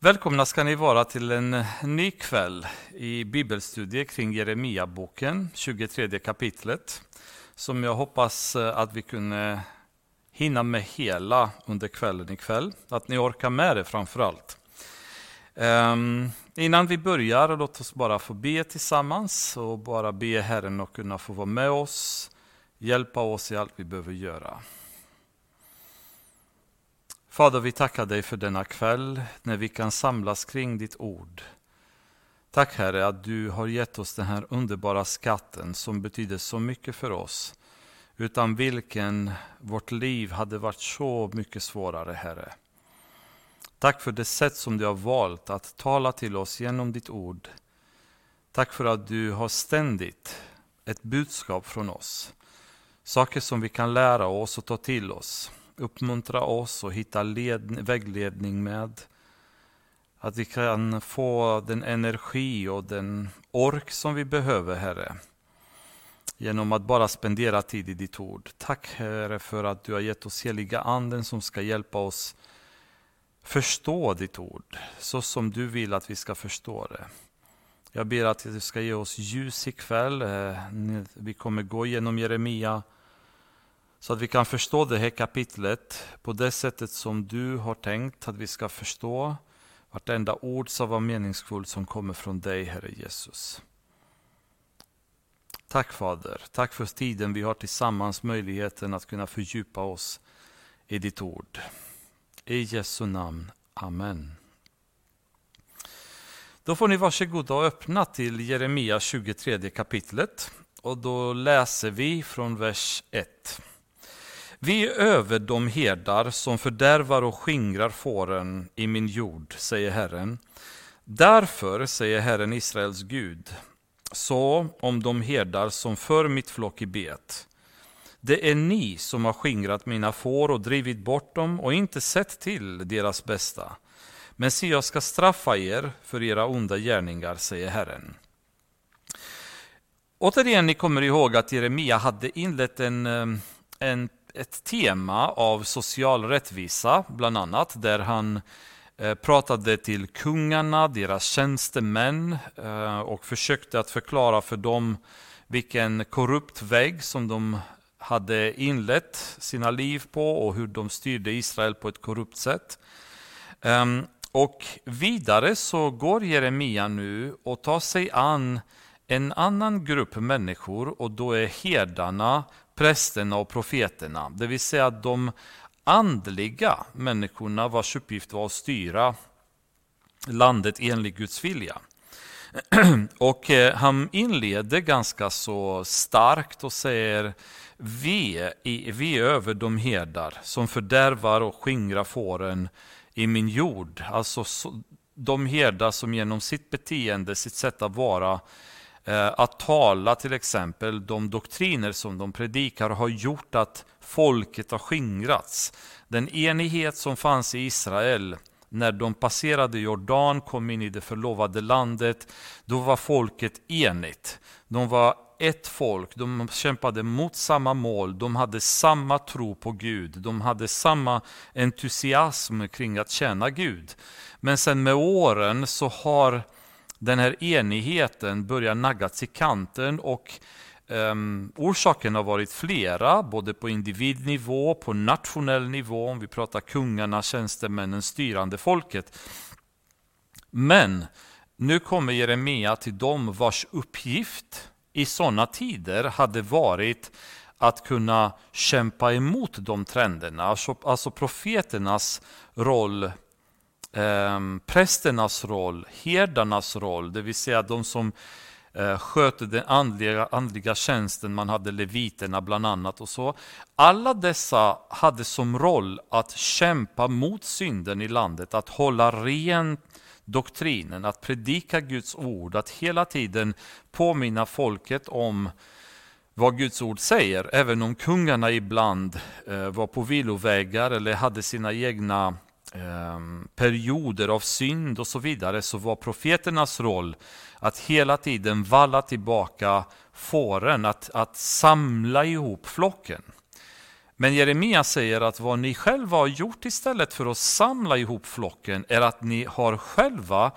Välkomna ska ni vara till en eh, ny kväll i bibelstudie kring Jeremia-boken, 23 kapitlet, som jag hoppas eh, att vi kunde hinna med hela under kvällen ikväll. Att ni orkar med det framför allt. Um, ehm, innan vi börjar, låt oss bara få be tillsammans och bara be Herren att kunna få vara med oss, hjälpa oss i allt vi behöver göra. Fader, vi tackar dig för denna kväll när vi kan samlas kring ditt ord. Tack Herre att du har gett oss den här underbara skatten som betyder så mycket för oss. Utan vilken vårt liv hade varit så mycket svårare, Herre. Tack för det sätt som du har valt att tala till oss genom ditt ord. Tack för att du har ständigt ett budskap från oss. Saker som vi kan lära oss och ta till oss uppmuntra oss och hitta led, vägledning med. Att vi kan få den energi och den ork som vi behöver, Herre. Genom att bara spendera tid i ditt ord. Tack Herre för att du har gett oss heliga anden som ska hjälpa oss förstå ditt ord, så som du vill att vi ska förstå det. Jag ber att du ska ge oss ljus ikväll. Eh, vi kommer gå igenom Jeremia så att vi kan förstå det här kapitlet på det sättet som du har tänkt att vi ska förstå vartenda ord som var meningsfullt som kommer från dig, Herre Jesus. Tack Fader, tack för tiden vi har tillsammans, möjligheten att kunna fördjupa oss i ditt ord. I Jesu namn, Amen. Då får ni varsågoda och öppna till Jeremia 23 kapitlet och då läser vi från vers 1. Vi är över de herdar som fördärvar och skingrar fåren i min jord, säger Herren. Därför, säger Herren Israels Gud, så om de herdar som för mitt flock i bet. Det är ni som har skingrat mina får och drivit bort dem och inte sett till deras bästa. Men se, jag ska straffa er för era onda gärningar, säger Herren. Återigen, ni kommer ihåg att Jeremia hade inlett en, eh, en ett tema av social rättvisa, bland annat, där han eh, pratade till kungarna, deras tjänstemän eh, och försökte att förklara för dem vilken korrupt väg som de hade inlett sina liv på och hur de styrde Israel på ett korrupt sätt. Ehm, och vidare så går Jeremia nu och tar sig an en annan grupp människor och då är herdarna prästerna och profeterna, det vill säga de andliga människorna vars uppgift var att styra landet enligt Guds vilja. Och eh, han inleder ganska så starkt och säger vi, vi är över de herdar som fördärvar och skingrar fåren i min jord. Alltså de herdar som genom sitt beteende, sitt sätt att vara Eh, att tala till exempel de doktriner som de predikar har gjort att folket har skingrats. Den enighet som fanns i Israel när de passerade Jordan, kom in i det förlovade landet, då var folket enigt. De var ett folk, de kämpade mot samma mål, de hade samma tro på Gud, de hade samma entusiasm kring att tjäna Gud. Men sen med åren så har den här enigheten börjar naggas i kanten och um, orsaken har varit flera, både på individnivå, på nationell nivå, om vi pratar kungarna, tjänstemännen, styrande folket. Men nu kommer Jeremia till dem vars uppgift i sådana tider hade varit att kunna kämpa emot de trenderna. Alltså, alltså profeternas roll eh, prästernas roll, herdarnas roll, det vill säga de som eh, sköter den andliga, andliga tjänsten, man hade leviterna bland annat och så. Alla dessa hade som roll att kämpa mot synden i landet, att hålla ren doktrinen, att predika Guds ord, att hela tiden påminna folket om vad Guds ord säger, även om kungarna ibland eh, var på vilovägar eller hade sina egna Ehm, perioder av synd och så vidare så var profeternas roll att hela tiden valla tillbaka fåren, att, att samla ihop flocken. Men Jeremia säger att vad ni själva har gjort istället för att samla ihop flocken är att ni har själva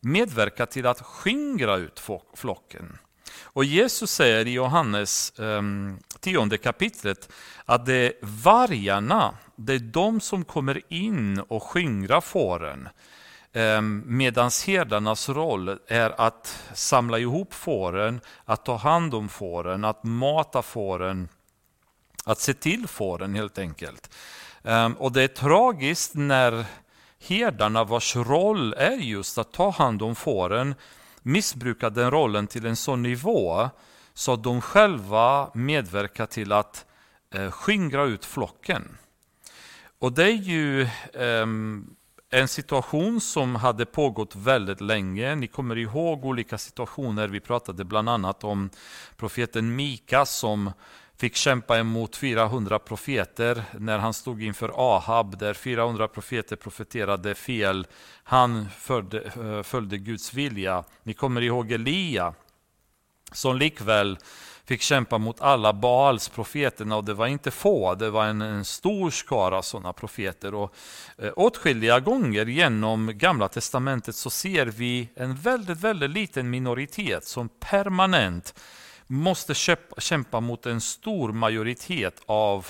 medverkat till att skingra ut flocken. Och Jesus säger i Johannes um, tionde kapitlet att det är vargarna, det är de som kommer in och skingrar fåren. Ehm, Medan herdarnas roll är att samla ihop fåren, att ta hand om fåren, att mata fåren, att se till fåren helt enkelt. Ehm, och det är tragiskt när herdarna vars roll är just att ta hand om fåren missbrukar den rollen till en sån nivå så att de själva medverkar till att eh, skingra ut flocken. Och det är ju um, en situation som hade pågått väldigt länge. Ni kommer ihåg olika situationer. Vi pratade bland annat om profeten Mika som fick kämpa emot 400 profeter när han stod inför Ahab, där 400 profeter profeterade fel. Han följde, eh, följde Guds vilja. Ni kommer ihåg Elia, som likväl fick kämpa mot alla Baals profeterna och det var inte få, det var en, en stor skara sådana profeter. Och, eh, åtskilliga gånger genom Gamla Testamentet så ser vi en väldigt, väldigt liten minoritet som permanent måste kämpa mot en stor majoritet av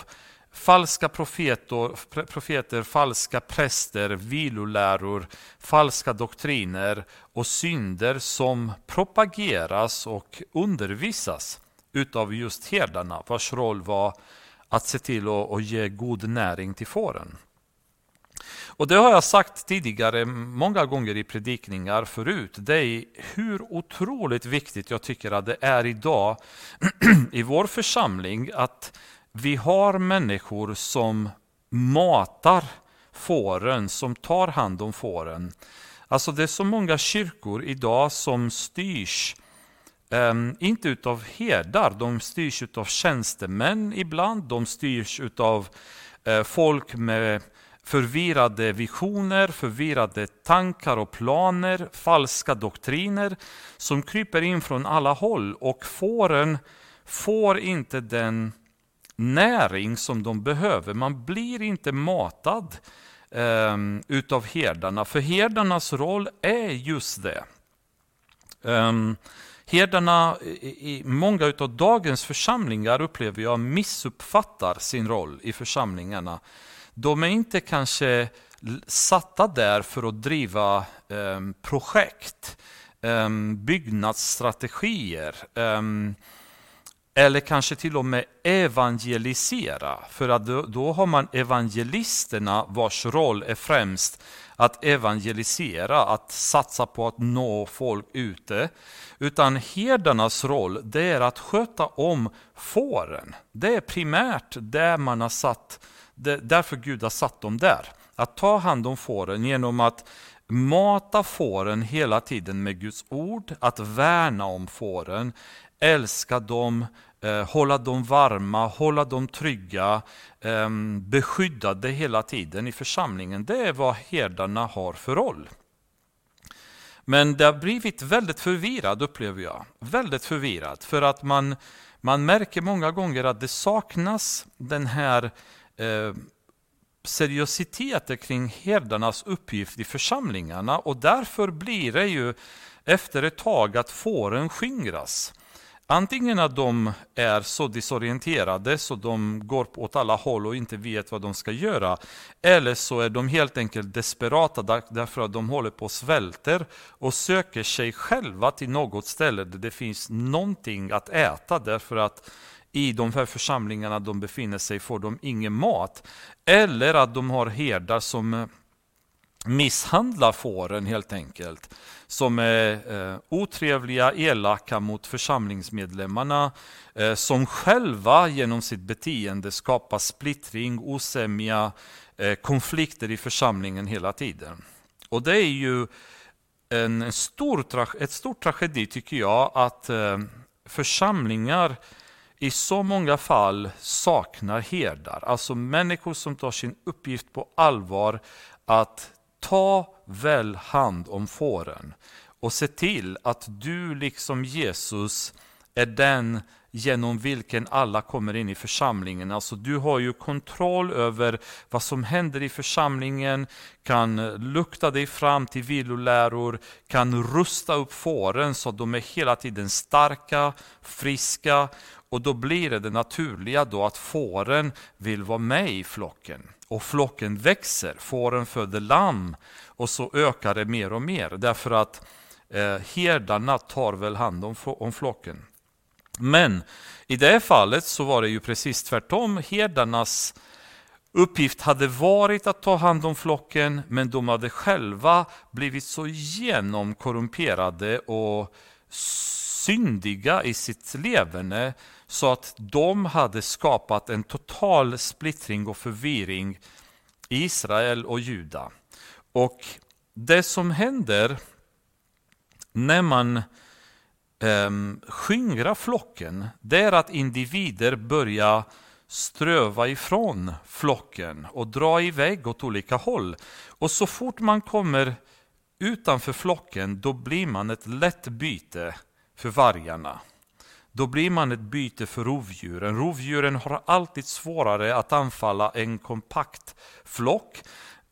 falska profeter, profeter, falska präster, viloläror, falska doktriner och synder som propageras och undervisas utav just herdarna vars roll var att se till att ge god näring till fåren. Och det har jag sagt tidigare många gånger i predikningar förut. Det är hur otroligt viktigt jag tycker att det är idag i vår församling att vi har människor som matar fåren, som tar hand om fåren. Alltså det är så många kyrkor idag som styrs Um, inte utav herdar, de styrs utav tjänstemän ibland, de styrs utav uh, folk med förvirrade visioner, förvirrade tankar och planer, falska doktriner som kryper in från alla håll och fåren får inte den näring som de behöver. Man blir inte matad um, utav herdarna, för herdarnas roll är just det. Um, Herdarna i många av dagens församlingar upplever jag missuppfattar sin roll i församlingarna. De är inte kanske satta där för att driva ehm, projekt, ehm, byggnadsstrategier, ehm, eller kanske till och med evangelisera. För att då, då har man evangelisterna vars roll är främst att evangelisera, att satsa på att nå folk ute. Utan herdarnas roll det är att sköta om fåren. Det är primärt där man har satt därför Gud har satt dem där. Att ta hand om fåren genom att mata fåren hela tiden med Guds ord, att värna om fåren, älska dem, eh, hålla dem varma, hålla dem trygga, eh, beskyddade hela tiden i församlingen. Det är vad herdarna har för roll. Men det har blivit väldigt förvirrad upplever jag. Väldigt förvirrad för att man, man märker många gånger att det saknas den här eh, seriositeten kring herdarnas uppgift i församlingarna och därför blir det ju efter ett tag att fåren skingras. Antingen att de är så disorienterade så de går åt alla håll och inte vet vad de ska göra. Eller så är de helt enkelt desperata därför att de håller på och svälter och söker sig själva till något ställe där det finns någonting att äta därför att i de här församlingarna de befinner sig får de ingen mat. Eller att de har herdar som misshandlar fåren helt enkelt. Som är eh, otrevliga, elaka mot församlingsmedlemmarna. Eh, som själva genom sitt beteende skapar splittring, osämja, eh, konflikter i församlingen hela tiden. Och det är ju en stor, ett stort tragedi tycker jag att eh, församlingar i så många fall saknar herdar. Alltså människor som tar sin uppgift på allvar att ta väl hand om fåren och se till att du liksom Jesus är den genom vilken alla kommer in i församlingen. Alltså du har ju kontroll över vad som händer i församlingen, kan lukta dig fram till viloläror, kan rusta upp fåren så att de är hela tiden starka, friska och då blir det det naturliga då att fåren vill vara med i flocken. Och flocken växer, fåren föder lamm och så ökar det mer och mer därför att eh, herdarna tar väl hand om, om flocken. Men i det här fallet så var det ju precis tvärtom. Herdarnas uppgift hade varit att ta hand om flocken, men de hade själva blivit så genomkorrumperade och syndiga i sitt leverne så att de hade skapat en total splittring och förvirring i Israel och Juda. Och det som händer när man eh, skingrar flocken, det är att individer börjar ströva ifrån flocken och dra iväg åt olika håll. Och så fort man kommer utanför flocken, då blir man ett lätt byte för vargarna. Då blir man ett byte för rovdjuren. Rovdjuren har alltid svårare att anfalla en kompakt flock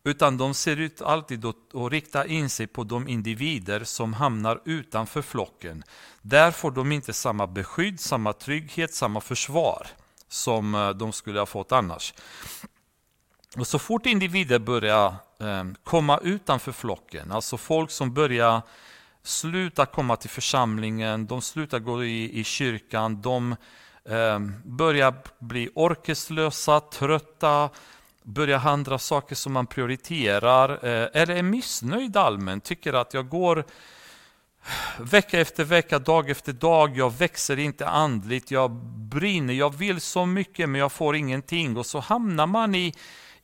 utan de ser ut alltid att, rikta in sig på de individer som hamnar utanför flocken. Där får de inte samma beskydd, samma trygghet, samma försvar som eh, de skulle ha fått annars. Och så fort individer börjar eh, komma utanför flocken, alltså folk som börjar slutar komma till församlingen, de slutar gå i, i kyrkan, de eh, börjar bli orkeslösa, trötta, börjar handla saker som man prioriterar eh, eller är missnöjd allmänt, tycker att jag går vecka efter vecka, dag efter dag, jag växer inte andligt, jag brinner, jag vill så mycket men jag får ingenting. Och så hamnar man i,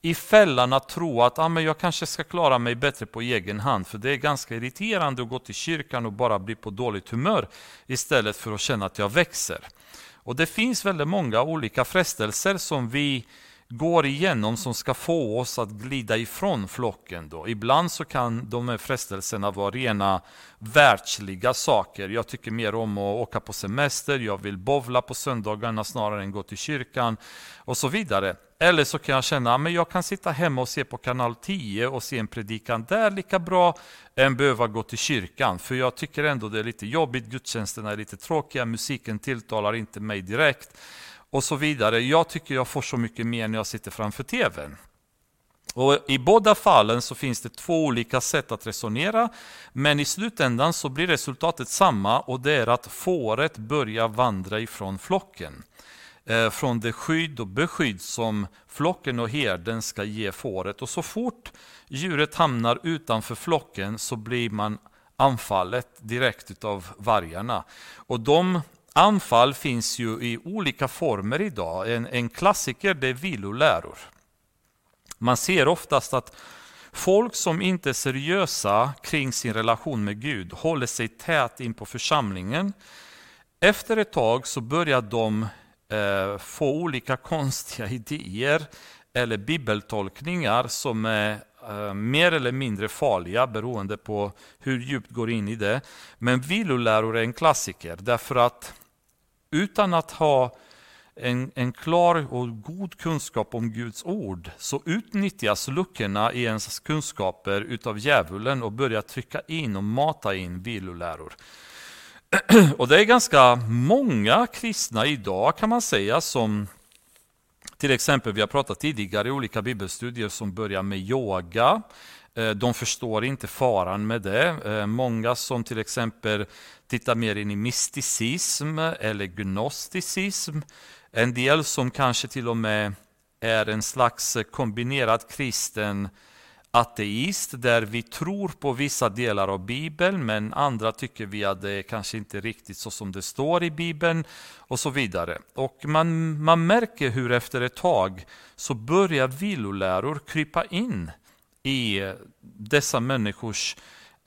i fällan att tro att ah, men jag kanske ska klara mig bättre på egen hand för det är ganska irriterande att gå till kyrkan och bara bli på dåligt humör istället för att känna att jag växer. Och det finns väldigt många olika frestelser som vi går igenom som ska få oss att glida ifrån flocken. Då. Ibland så kan de här frestelserna vara rena världsliga saker. Jag tycker mer om att åka på semester, jag vill bovla på söndagarna snarare än gå till kyrkan och så vidare. Eller så kan jag känna ah, att jag kan sitta hemma och se på kanal 10 och se en predikan där lika bra än behöva gå till kyrkan. För jag tycker ändå det är lite jobbigt, gudstjänsterna är lite tråkiga, musiken tilltalar inte mig direkt och så vidare. Jag tycker jag får så mycket mer när jag sitter framför TVn. Och I båda fallen så finns det två olika sätt att resonera, men i slutändan så blir resultatet samma och det är att fåret börjar vandra ifrån flocken. Eh, från det skydd och beskydd som flocken och herden ska ge fåret. Och så fort djuret hamnar utanför flocken så blir man anfallet direkt av vargarna. Och de Anfall finns ju i olika former idag. En, en klassiker det är viloläror. Man ser oftast att folk som inte är seriösa kring sin relation med Gud håller sig tät in på församlingen. Efter ett tag så börjar de eh, få olika konstiga idéer eller bibeltolkningar som är Eh, mer eller mindre farliga beroende på hur djupt går in i det. Men viloläror är en klassiker därför att utan att ha en, en klar och god kunskap om Guds ord så utnyttjas luckorna i ens kunskaper utav djävulen och börjar trycka in och mata in viloläror. Och det är ganska många kristna idag kan man säga som till exempel, vi har pratat tidigare i olika bibelstudier som börjar med yoga. Eh, de förstår inte faran med det. Eh, många som till exempel tittar mer in i mysticism eller gnosticism. En del som kanske till och med är en slags kombinerad kristen ateist där vi tror på vissa delar av Bibeln men andra tycker vi att det är kanske inte riktigt så som det står i Bibeln och så vidare. Och man, man märker hur efter ett tag så börjar viloläror krypa in i dessa människors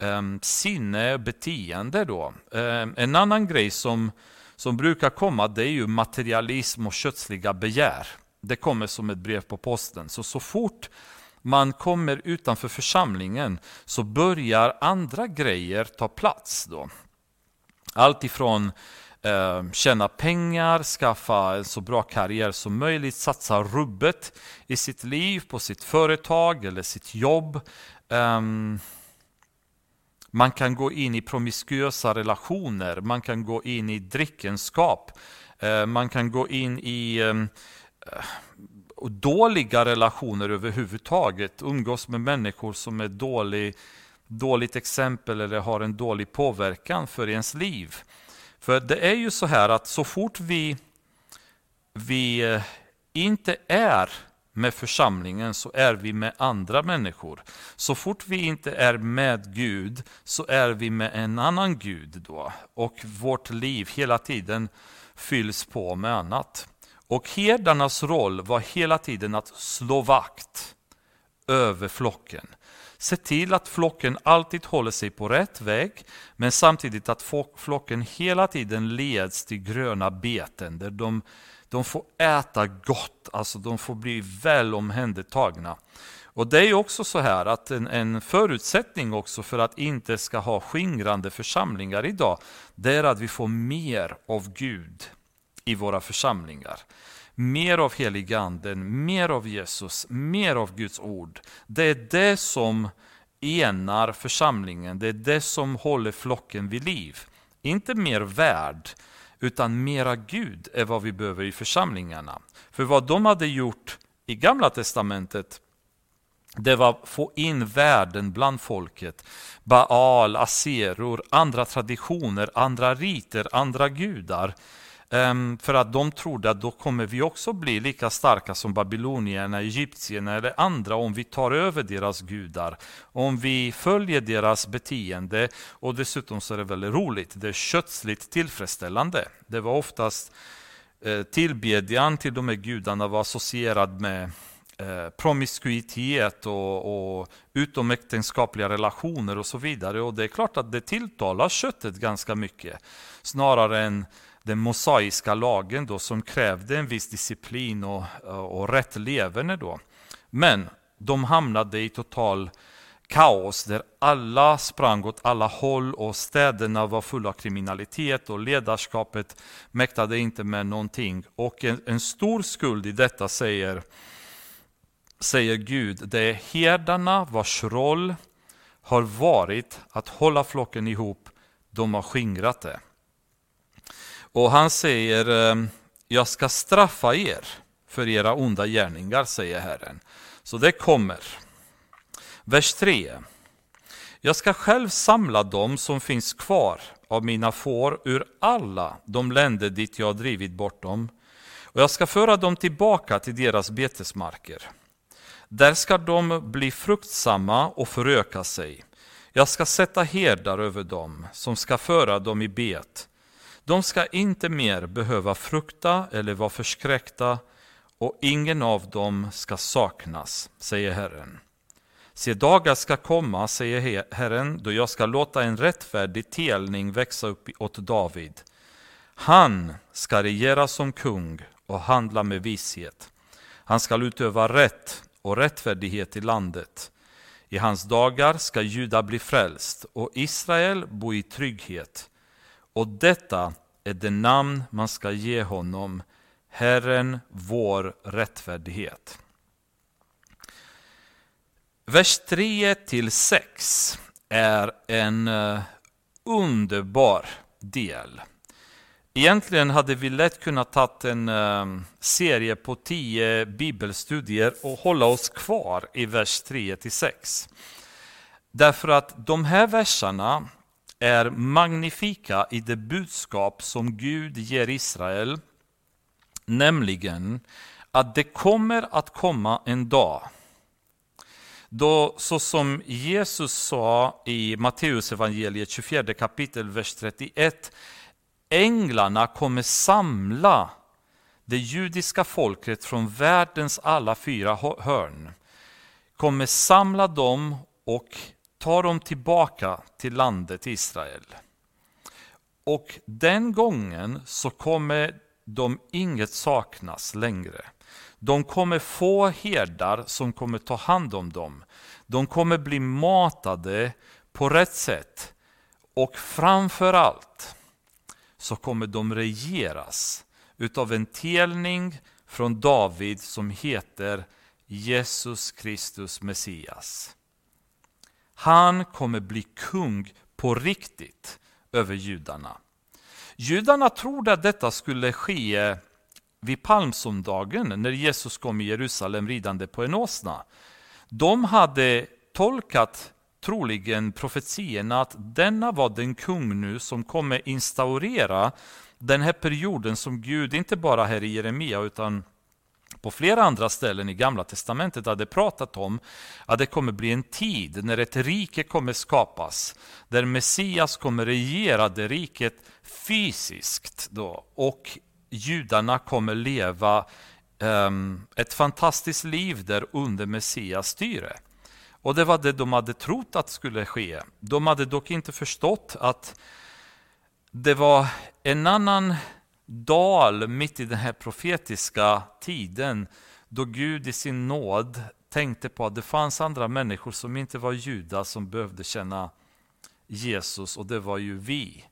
Ehm, sinne och beteende. Då. Ehm, en annan grej som, som brukar komma det är ju materialism och kötsliga begär. Det kommer som ett brev på posten. Så, så fort man kommer utanför församlingen så börjar andra grejer ta plats. Då. Allt ifrån eh, tjäna pengar, skaffa en så bra karriär som möjligt, satsa rubbet i sitt liv, på sitt företag eller sitt jobb. Um, man kan gå in i promiskuösa relationer, man kan gå in i drickenskap, eh, man kan gå in i eh, dåliga relationer överhuvudtaget, umgås med människor som är dålig, dåligt exempel eller har en dålig påverkan för ens liv. För det är ju så här att så fort vi, vi eh, inte är med församlingen så är vi med andra människor. Så fort vi inte är med Gud så är vi med en annan Gud då. Och vårt liv hela tiden fylls på med annat. Och herdarnas roll var hela tiden att slå vakt över flocken. Se till att flocken alltid håller sig på rätt väg, men samtidigt att flocken hela tiden leds till gröna beten, där de, de får äta gott, alltså de får bli väl omhändertagna. Och det är också så här att en, en, förutsättning också för att inte ska ha skingrande församlingar idag, det är att vi får mer av Gud i våra församlingar. Mer av heliganden, mer av Jesus, mer av Guds ord. Det är det som enar församlingen, det är det som håller flocken vid liv. Inte mer värd utan mera Gud är vad vi behöver i församlingarna. För vad de hade gjort i Gamla Testamentet, det var att få in världen bland folket. Baal, aseror, andra traditioner, andra riter, andra gudar. Um, för att de trodde att då kommer vi också bli lika starka som babylonierna, egyptierna eller andra om vi tar över deras gudar. Om vi följer deras beteende och dessutom så är det väldigt roligt, det är kötsligt tillfredsställande. Det var oftast eh, tillbedjan till de här gudarna var associerad med eh, promiskuitet och, och utomäktenskapliga relationer och så vidare. Och det är klart att det tilltalar köttet ganska mycket. Snarare än den mosaiska lagen då, som krävde en viss disciplin och, och rätt leverne. Då. Men de hamnade i total kaos där alla sprang åt alla håll och städerna var fulla av kriminalitet och ledarskapet mäktade inte med någonting. Och en, en stor skuld i detta säger, säger Gud, det är herdarna vars roll har varit att hålla flocken ihop, de har skingrat det. Och han säger, ehm, jag ska straffa er för era onda gärningar, säger Herren. Så det kommer. Vers 3. Jag ska själv samla dem som finns kvar av mina får ur alla de länder dit jag har drivit bort dem. Och jag ska föra dem tillbaka till deras betesmarker. Där ska de bli fruktsamma och föröka sig. Jag ska sätta herdar över dem som ska föra dem i bet de ska inte mer behöva frukta eller vara förskräckta och ingen av dem ska saknas, säger Herren. Se, dagar ska komma, säger Herren, då jag ska låta en rättfärdig telning växa upp åt David. Han ska regera som kung och handla med vishet. Han ska utöva rätt och rättfärdighet i landet. I hans dagar ska Juda bli frälst och Israel bo i trygghet. Och detta är det namn man ska ge honom, Herren vår rättfärdighet. Vers 3 till 6 är en eh, underbar del. Egentligen hade vi lätt kunnat ta en eh, serie på tio bibelstudier och hålla oss kvar i vers 3 till 6. Därför att de här verserna är magnifika i det budskap som Gud ger Israel, nämligen att det kommer att komma en dag då, så som Jesus sa i Matteus evangeliet 24 kapitel, vers 31, änglarna kommer samla det judiska folket från världens alla fyra hörn, kommer samla dem och ta dem tillbaka till landet Israel. Och den gången så kommer de inget saknas längre. De kommer få herdar som kommer ta hand om dem. De kommer bli matade på rätt sätt. Och framför allt så kommer de regeras utav en telning från David som heter Jesus Kristus Messias. Han kommer bli kung på riktigt över judarna. Judarna trodde att detta skulle ske vid palmsöndagen när Jesus kom i Jerusalem ridande på en åsna. De hade tolkat troligen profetierna att denna var den kung nu som kommer instaurera den här perioden som Gud, inte bara här i Jeremia utan på flera andra ställen i Gamla Testamentet hade pratat om att det kommer bli en tid när ett rike kommer skapas, där Messias kommer regera det riket fysiskt då, och judarna kommer leva um, ett fantastiskt liv där under Messias styre. Och det var det de hade trott att skulle ske. De hade dock inte förstått att det var en annan dal mitt i den här profetiska tiden då Gud i sin nåd tänkte på att det fanns andra människor som inte var judar som behövde känna Jesus och det var ju vi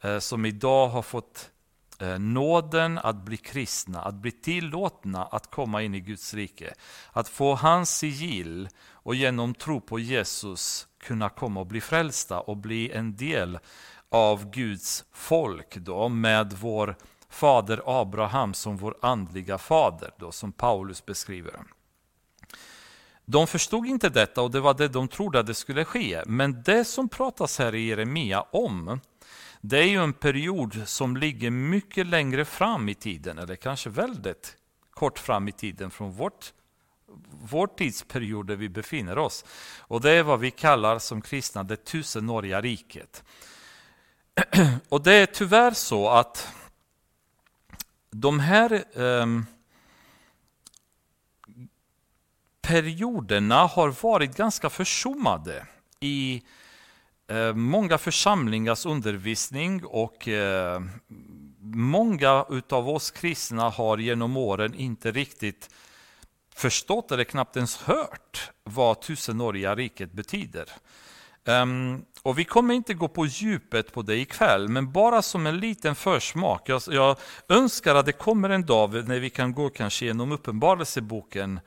eh, som idag har fått eh, nåden att bli kristna, att bli tillåtna att komma in i Guds rike. Att få hans sigill och genom tro på Jesus kunna komma och bli frälsta och bli en del av Guds folk då med vår fader Abraham som vår andliga fader, då, som Paulus beskriver. De förstod inte detta och det var det de trodde att det skulle ske. Men det som pratas här i Jeremia om, det är ju en period som ligger mycket längre fram i tiden, eller kanske väldigt kort fram i tiden från vårt, vår tidsperiod där vi befinner oss. Och det är vad vi kallar som kristna det tusenåriga riket. Och det är tyvärr så att de här eh, perioderna har varit ganska försummade i eh, många församlingars undervisning och eh, många utav oss kristna har genom åren inte riktigt förstått eller knappt ens hört vad tusenåriga riket betyder. Um, och Vi kommer inte gå på djupet på det ikväll, men bara som en liten försmak. Jag, jag önskar att det kommer en dag när vi kan gå kanske genom Uppenbarelseboken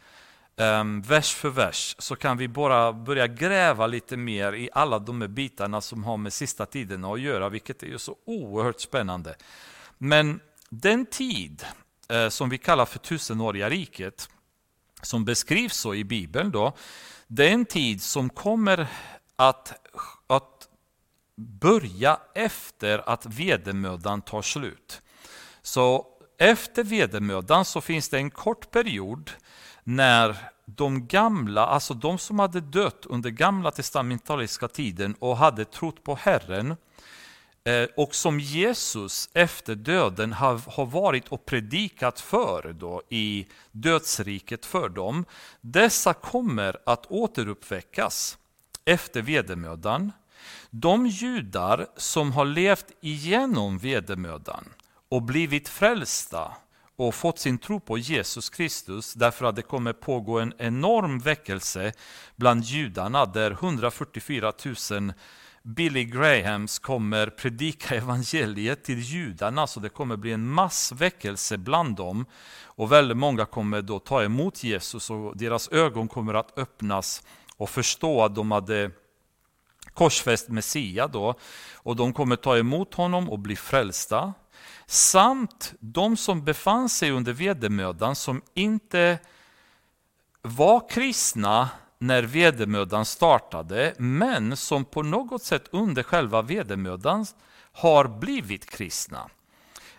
um, vers för vers, så kan vi bara börja gräva lite mer i alla de här bitarna som har med sista tiden att göra, vilket är ju så oerhört spännande. Men den tid eh, som vi kallar för tusenåriga riket, som beskrivs så i Bibeln, då, det är en tid som kommer att, att börja efter att vedermödan tar slut. Så efter vedermödan så finns det en kort period när de gamla, alltså de som hade dött under gamla testamentaliska tiden och hade trott på Herren eh, och som Jesus efter döden har, varit och predikat för då i dödsriket för dem. Dessa kommer att återuppväckas efter vedermödan. De judar som har levt igenom vedermödan och blivit frälsta och fått sin tro på Jesus Kristus därför att det kommer pågå en enorm väckelse bland judarna där 144 000 Billy Grahams kommer predika evangeliet till judarna. Så det kommer bli en massväckelse bland dem. Och väldigt många kommer då ta emot Jesus och deras ögon kommer att öppnas och förstå att de hade korsfäst Messia då och de kommer ta emot honom och bli frälsta. Samt de som befann sig under vedermödan som inte var kristna när vedermödan startade men som på något sätt under själva vedermödan har blivit kristna.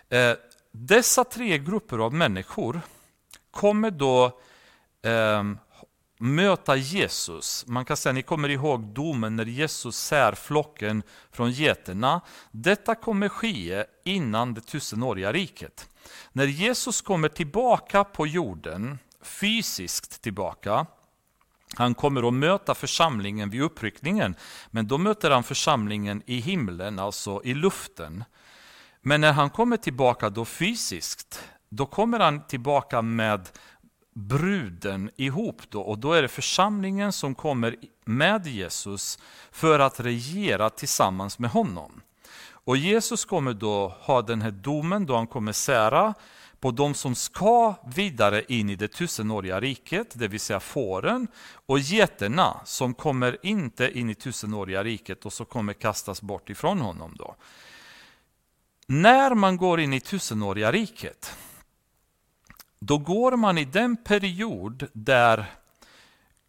Eh, dessa tre grupper av människor kommer då eh, möta Jesus. Man kan säga, ni kommer ihåg domen när Jesus sär flocken från geterna. Detta kommer ske innan det tusenåriga riket. När Jesus kommer tillbaka på jorden, fysiskt tillbaka, han kommer att möta församlingen vid uppryckningen, men då möter han församlingen i himlen, alltså i luften. Men när han kommer tillbaka då fysiskt, då kommer han tillbaka med bruden ihop då och då är det församlingen som kommer med Jesus för att regera tillsammans med honom. Och Jesus kommer då ha den här domen då han kommer sära på de som ska vidare in i det tusenåriga riket, det vill säga fåren, och geterna som kommer inte in i tusenåriga riket och som kommer kastas bort ifrån honom. då. När man går in i tusenåriga riket, då går man i den period där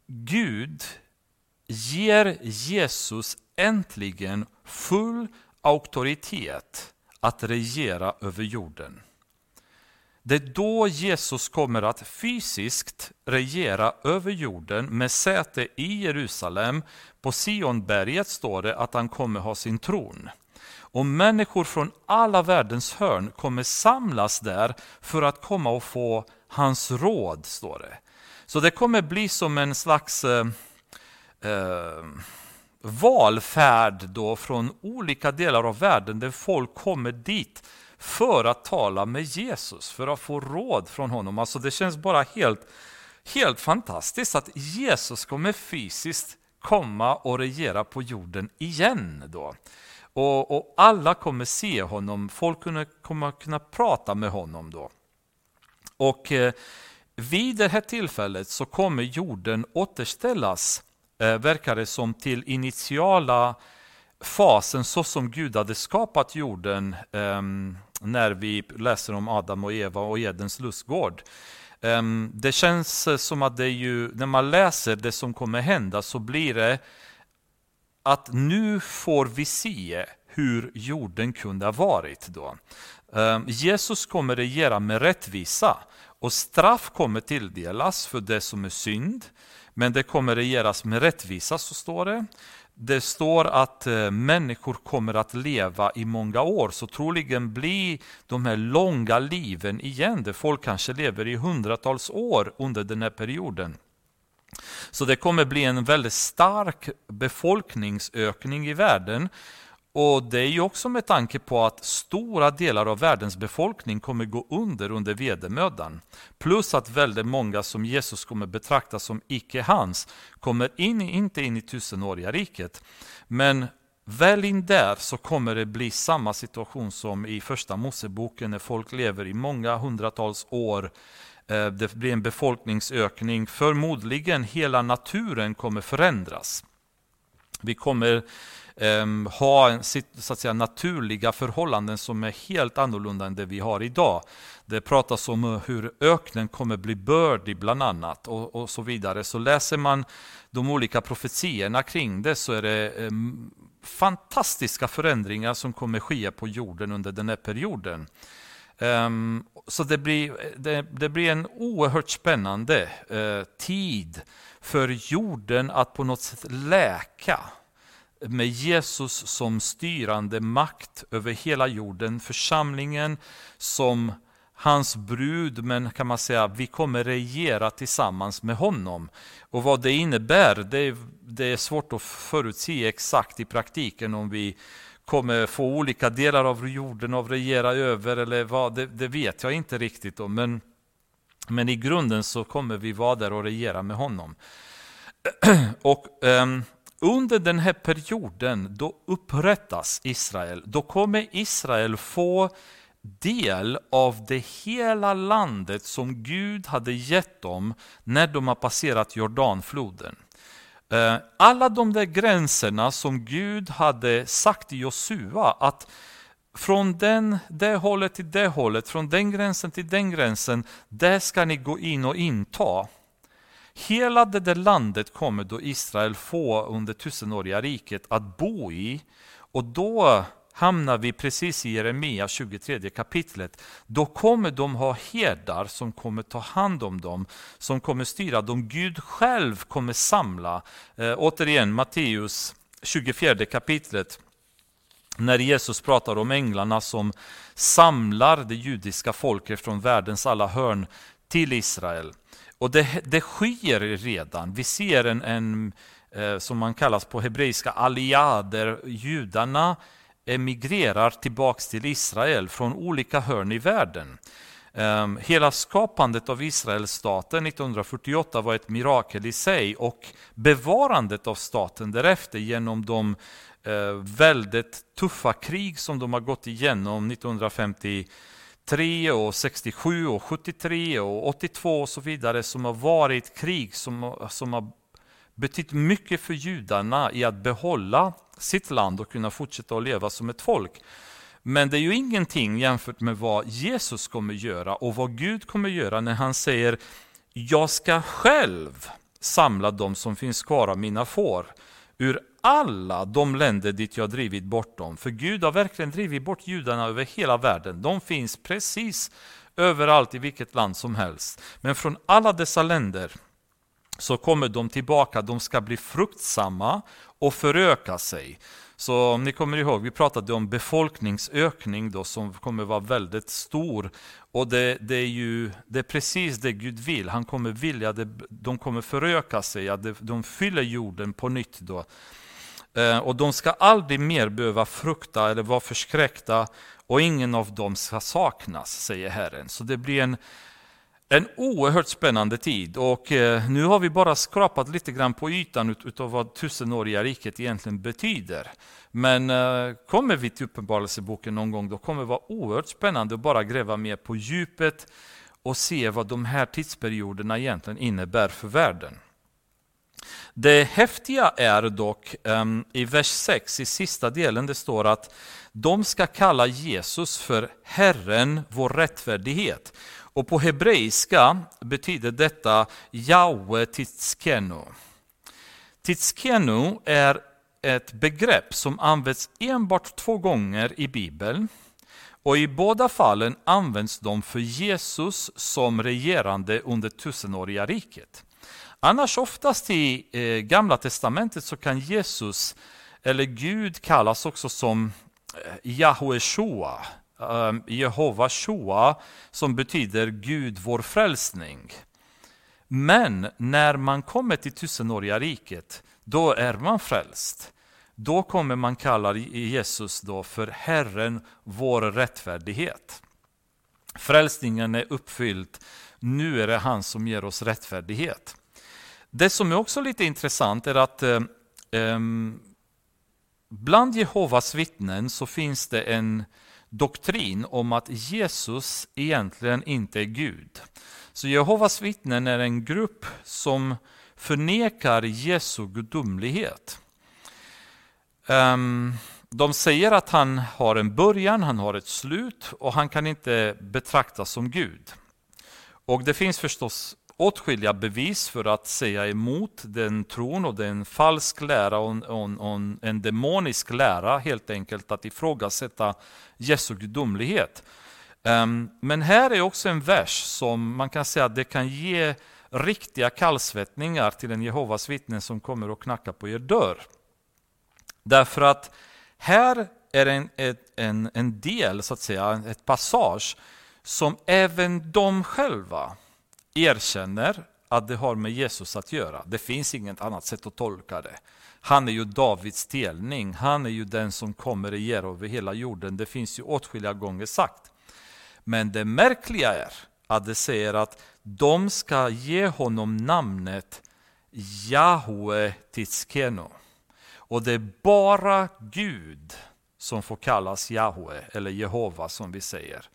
Gud ger Jesus äntligen full auktoritet att regera över jorden. Det är då Jesus kommer att fysiskt regera över jorden med säte i Jerusalem. På Sionberget står det att han kommer ha sin tron. Och människor från alla världens hörn kommer samlas där för att komma och få hans råd, står det. Så det kommer bli som en slags eh, eh, valfärd då från olika delar av världen där folk kommer dit för att tala med Jesus, för att få råd från honom. Alltså det känns bara helt, helt fantastiskt att Jesus kommer fysiskt komma och regera på jorden igen. då. Och, och alla kommer se honom, folk kommer kunna prata med honom då. Och eh, vid det här tillfället så kommer jorden återställas, eh, verkar det som, till initiala fasen så som Gud hade skapat jorden eh, när vi läser om Adam och Eva och Edens lustgård. Ehm, det känns som att det ju, när man läser det som kommer hända så blir det att nu får vi se hur jorden kunde ha varit då. Ehm, Jesus kommer regera med rättvisa och straff kommer tilldelas för det som är synd. Men det kommer regeras med rättvisa, så står det. Det står att eh, människor kommer att leva i många år, så troligen blir de här långa liven igen, där folk kanske lever i hundratals år under den här perioden. Så det kommer bli en väldigt stark befolkningsökning i världen och det är ju också med tanke på att stora delar av världens befolkning kommer gå under under vedermödan. Plus att väldigt många som Jesus kommer betrakta som icke hans kommer in, inte in i tusenåriga riket. Men väl in där så kommer det bli samma situation som i första Moseboken när folk lever i många hundratals år. Eh, det blir en befolkningsökning. Förmodligen hela naturen kommer förändras. Vi kommer ehm, ha så att säga, naturliga förhållanden som är helt annorlunda än det vi har idag. Det pratas om eh, hur öknen kommer bli bördig bland annat och, och så vidare. Så läser man de olika profetierna kring det så är det ehm, fantastiska förändringar som kommer ske på jorden under den här perioden. Um, så det blir, det, det, blir en oerhört spännande uh, tid för jorden att på något sätt läka med Jesus som styrande makt över hela jorden, församlingen som hans brud, men kan man säga vi kommer regera tillsammans med honom. Och vad det innebär, det är, det är svårt att förutse exakt i praktiken om vi kommer få olika delar av jorden att regera över eller vad, det, det vet jag inte riktigt om. Men, men i grunden så kommer vi vara där och regera med honom. och um, under den här perioden då upprättas Israel. Då kommer Israel få del av det hela landet som Gud hade gett dem när de har passerat Jordanfloden. Eh, alla de där gränserna som Gud hade sagt till Josua att från den, det hållet till det hållet, från den gränsen till den gränsen, där ska ni gå in och inta. Hela det där landet kommer då Israel få under tusenåriga riket att bo i och då hamnar vi precis i Jeremia 23 kapitlet. Då kommer de ha herdar som kommer ta hand om dem, som kommer styra dem. Gud själv kommer samla. Eh, återigen Matteus 24 kapitlet. När Jesus pratar om änglarna som samlar det judiska folket från världens alla hörn till Israel. Och det, det sker redan. Vi ser en, en eh, som man kallas på hebreiska aliader, judarna emigrerar tillbaks till Israel från olika hörn i världen. Ehm, hela skapandet av Israelstaten 1948 var ett mirakel i sig och bevarandet av staten därefter genom de eh, väldigt tuffa krig som de har gått igenom 1953 och 67 och 73 och 82 och så vidare som har varit krig som, som har betytt mycket för judarna i att behålla sitt land och kunna fortsätta att leva som ett folk. Men det är ju ingenting jämfört med vad Jesus kommer göra och vad Gud kommer göra när han säger Jag ska själv samla dem som finns kvar av mina får ur alla de länder dit jag drivit bort dem. För Gud har verkligen drivit bort judarna över hela världen. De finns precis överallt i vilket land som helst. Men från alla dessa länder så kommer de tillbaka, de ska bli fruktsamma och föröka sig. Så om ni kommer ihåg, vi pratade om befolkningsökning då som kommer vara väldigt stor. Och det, det, är ju det är precis det Gud vill. Han kommer vilja, det, de kommer föröka sig, att de fyller jorden på nytt. Då. Eh, och de ska aldrig mer behöva frukta eller vara förskräckta och ingen av dem ska saknas, säger Herren. Så det blir en en oerhört spännande tid och eh, nu har vi bara skrapat lite grann på ytan utav vad tusenåriga riket egentligen betyder. Men eh, kommer vi till Uppenbarelseboken någon gång, då kommer det vara oerhört spännande att bara gräva mer på djupet och se vad de här tidsperioderna egentligen innebär för världen. Det häftiga är dock ehm, i vers 6, i sista delen, det står att de ska kalla Jesus för Herren, vår rättfärdighet. Och på hebreiska betyder detta Jahwe Titskenu. Titskenu är ett begrepp som används enbart två gånger i Bibeln. Och I båda fallen används de för Jesus som regerande under tusenåriga riket. Annars oftast i eh, Gamla Testamentet så kan Jesus, eller Gud kallas också som eh, Yahweh Shua, Ehm, Jehova Shoa, som betyder Gud vår frälsning. Men när man kommer till tusenåriga riket, då är man frälst. Då kommer man kalla Jesus då för Herren, vår rättfärdighet. Frälsningen är uppfylld, nu är det han som ger oss rättfärdighet. Det som är också lite intressant är att eh, bland Jehovas vittnen så finns det en doktrin om att Jesus egentligen inte är Gud. Så Jehovas vittnen är en grupp som förnekar Jesu gudomlighet. Ehm, de säger att han har en början, han har ett slut och han kan inte betraktas som Gud. Och det finns förstås åtskilliga bevis för att säga emot den tron och den falsk lära och, och, och en demonisk lära, helt enkelt att ifrågasätta Jesu gudomlighet. Um, men här är också en vers som man kan säga att det kan ge riktiga kallsvettningar till en Jehovas vittne som kommer och knackar på er dörr. Därför att här är en, en, en del, så att säga, ett passage som även de själva erkänner att det har med Jesus att göra. Det finns inget annat sätt att tolka det. Han är ju Davids delning, han är ju den som kommer regera över hela jorden. Det finns ju åtskilliga gånger sagt. Men det märkliga är att det säger att de ska ge honom namnet Jahwe Titskeno. Och det är bara Gud som får kallas Jahwe, eller Jehova som vi säger.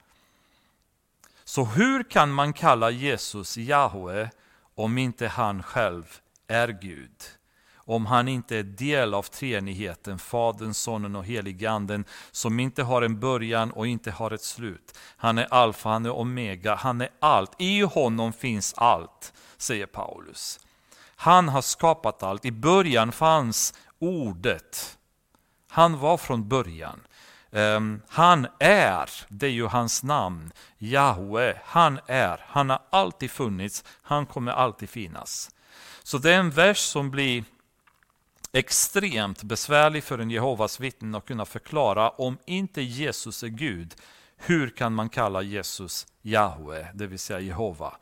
Så hur kan man kalla Jesus Jahwe om inte han själv är Gud? Om han inte är del av treenigheten, Fadern, Sonen och Heliganden, som inte har en början och inte har ett slut. Han är alfa, han är omega, han är allt. I honom finns allt, säger Paulus. Han har skapat allt. I början fanns ordet. Han var från början. Um, han är, det är ju hans namn, Jahwe. Han är, han har alltid funnits, han kommer alltid finnas. Så det är en vers som blir extremt besvärlig för en Jehovas vittnen att kunna förklara. Om inte Jesus är Gud, hur kan man kalla Jesus Jahwe, det vill säga Jehova?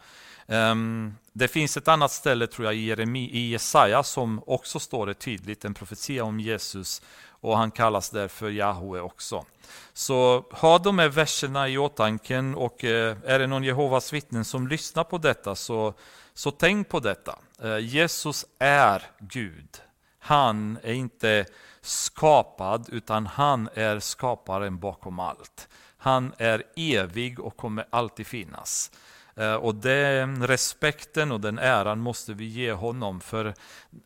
Ehm, det finns ett annat ställe tror jag i, i Jesaja som också står det tydligt, en profetia om Jesus och han kallas därför Jahwe också. Så ha de här verserna i åtanke och eh, är det någon Jehovas vittnen som lyssnar på detta så, så tänk på detta. Eh, Jesus är Gud. Han är inte skapad utan han är skaparen bakom allt. Han är evig och kommer alltid finnas. Eh, och den respekten och den äran måste vi ge honom. För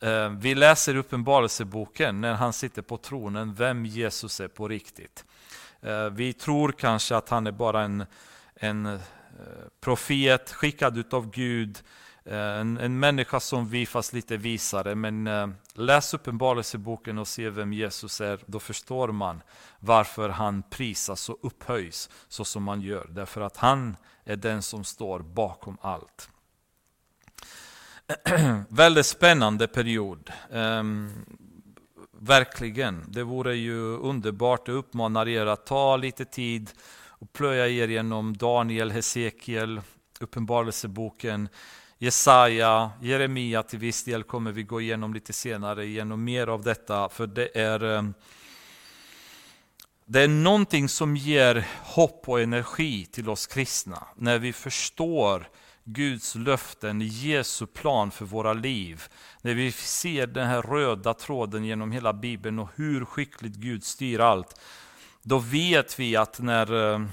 eh, vi läser Uppenbarelseboken när han sitter på tronen, vem Jesus är på riktigt. Eh, vi tror kanske att han är bara en, en profet skickad av Gud, Eh, en, en människa som vi fast lite visare. Men eh, läs Uppenbarelseboken och se vem Jesus är, då förstår man varför han prisas och upphöjs så som man gör. Därför att han är den som står bakom allt. Väldigt spännande period. Um, verkligen. Det vore ju underbart. Jag uppmanar er att ta lite tid och plöja er genom Daniel, Hesekiel, Uppenbarelseboken, Jesaja, Jeremia till viss del kommer vi gå igenom lite senare, genom mer av detta. För det är eh, det är någonting som ger hopp och energi till oss kristna när vi förstår Guds löften, Jesu plan för våra liv. När vi ser den här röda tråden genom hela Bibeln och hur skickligt Gud styr allt. Då vet vi att när, eh,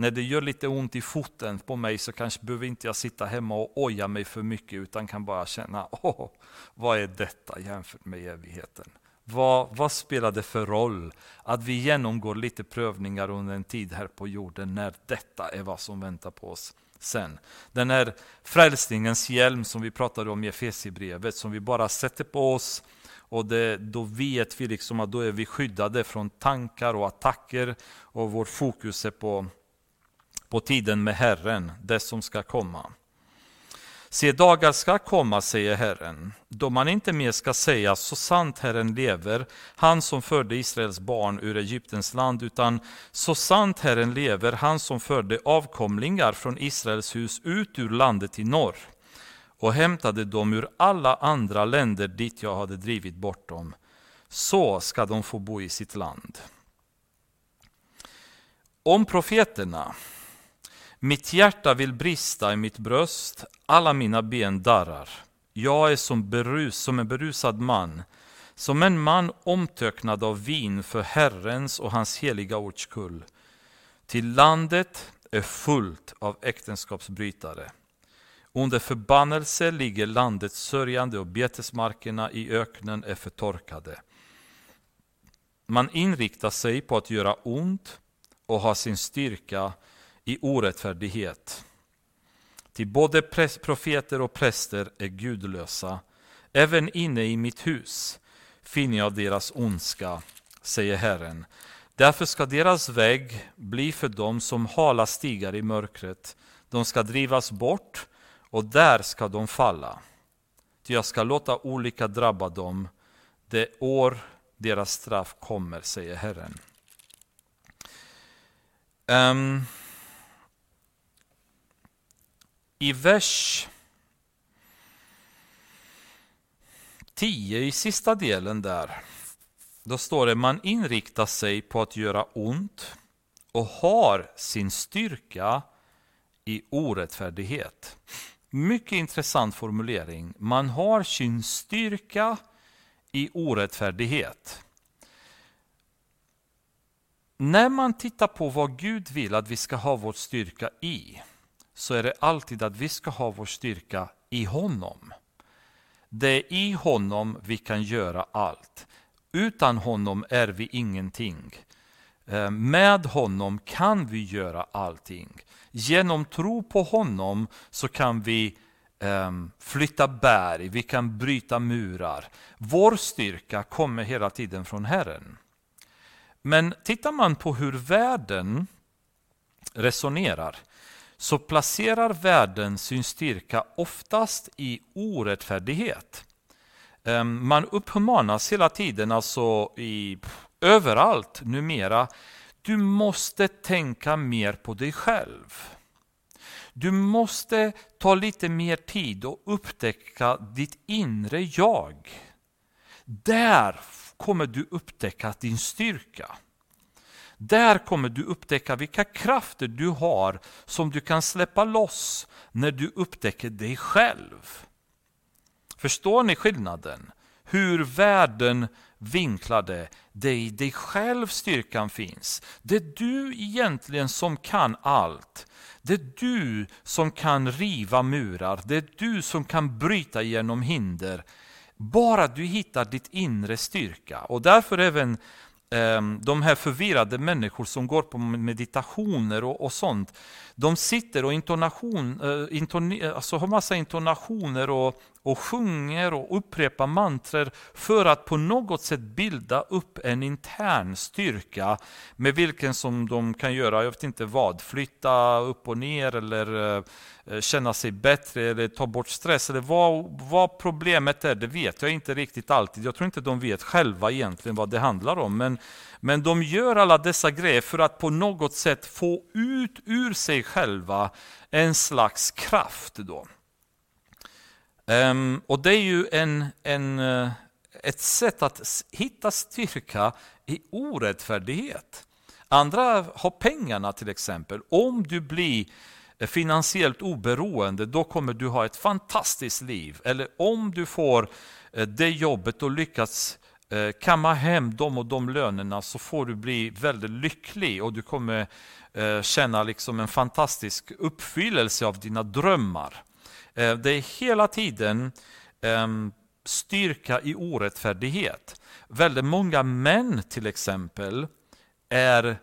när det gör lite ont i foten på mig så kanske behöver inte jag sitta hemma och oja mig för mycket utan kan bara känna, åh, vad är detta jämfört med evigheten? Vad, vad spelar det för roll att vi genomgår lite prövningar under en tid här på jorden när detta är vad som väntar på oss sen. Den här frälsningens hjälm som vi pratade om i Efesierbrevet som vi bara sätter på oss och det, då vet vi liksom att då är vi skyddade från tankar och attacker och vårt fokus är på, på tiden med Herren, det som ska komma. Se, dagar ska komma, säger Herren, då man inte mer ska säga så sant Herren lever, han som förde Israels barn ur Egyptens land, utan så sant Herren lever, han som förde avkomlingar från Israels hus ut ur landet i norr och hämtade dem ur alla andra länder dit jag hade drivit bort dem. Så ska de få bo i sitt land. Om profeterna mitt hjärta vill brista i mitt bröst, alla mina ben darrar. Jag är som, berus, som en berusad man, som en man omtöcknad av vin för Herrens och hans heliga ords skull. Till landet är fullt av äktenskapsbrytare. Under förbannelse ligger landet sörjande och betesmarkerna i öknen är förtorkade. Man inriktar sig på att göra ont och ha sin styrka i orättfärdighet. Till både profeter och präster är gudlösa. Även inne i mitt hus finner jag deras ondska, säger Herren. Därför ska deras väg bli för dem som hala stigar i mörkret. De ska drivas bort och där ska de falla. Ty jag ska låta olika drabba dem det år deras straff kommer, säger Herren. Um, i vers 10 i sista delen där, då står det man inriktar sig på att göra ont och har sin styrka i orättfärdighet. Mycket intressant formulering. Man har sin styrka i orättfärdighet. När man tittar på vad Gud vill att vi ska ha vår styrka i, så är det alltid att vi ska ha vår styrka i honom. Det är i honom vi kan göra allt. Utan honom är vi ingenting. Eh, med honom kan vi göra allting. Genom tro på honom så kan vi ehm, flytta berg, vi kan bryta murar. Vår styrka kommer hela tiden från Herren. Men tittar man på hur världen resonerar så placerar världen sin styrka oftast i orättfärdighet. Ehm, man uppmanas hela tiden, alltså i, överallt numera, du måste tänka mer på dig själv. Du måste ta lite mer tid och upptäcka ditt inre jag. Där kommer du upptäcka din styrka. Där kommer du upptäcka vilka krafter du har som du kan släppa loss när du upptäcker dig själv. Förstår ni skillnaden? Hur världen vinklade, det i dig själv styrkan finns. Det är du egentligen som kan allt. Det är du som kan riva murar, det är du som kan bryta genom hinder. Bara du hittar ditt inre styrka. Och därför även Ehm, de här förvirrade människor som går på meditationer och, och sånt, de sitter och intonation, äh, alltså har massa intonationer och, och sjunger och upprepar mantrer för att på något sätt bilda upp en intern styrka med vilken som de kan göra, jag vet inte vad, flytta upp och ner eller eh, känna sig bättre eller ta bort stress. Eller vad, vad problemet är, det vet jag inte riktigt alltid. Jag tror inte de vet själva egentligen vad det handlar om. Men, men de gör alla dessa grejer för att på något sätt få ut ur sig själva en slags kraft. Då. Um, och det är ju en, en, eh, ett sätt att hitta styrka i orättfärdighet. Andra har pengarna till exempel. Om du blir finansiellt oberoende, då kommer du ha ett fantastiskt liv. Eller om du får eh, det jobbet och lyckas eh, kamma hem de och de lönerna så får du bli väldigt lycklig och du kommer känna liksom en fantastisk uppfyllelse av dina drömmar. Eh, det är hela tiden ehm, styrka i orättfärdighet. Väldigt många män till exempel är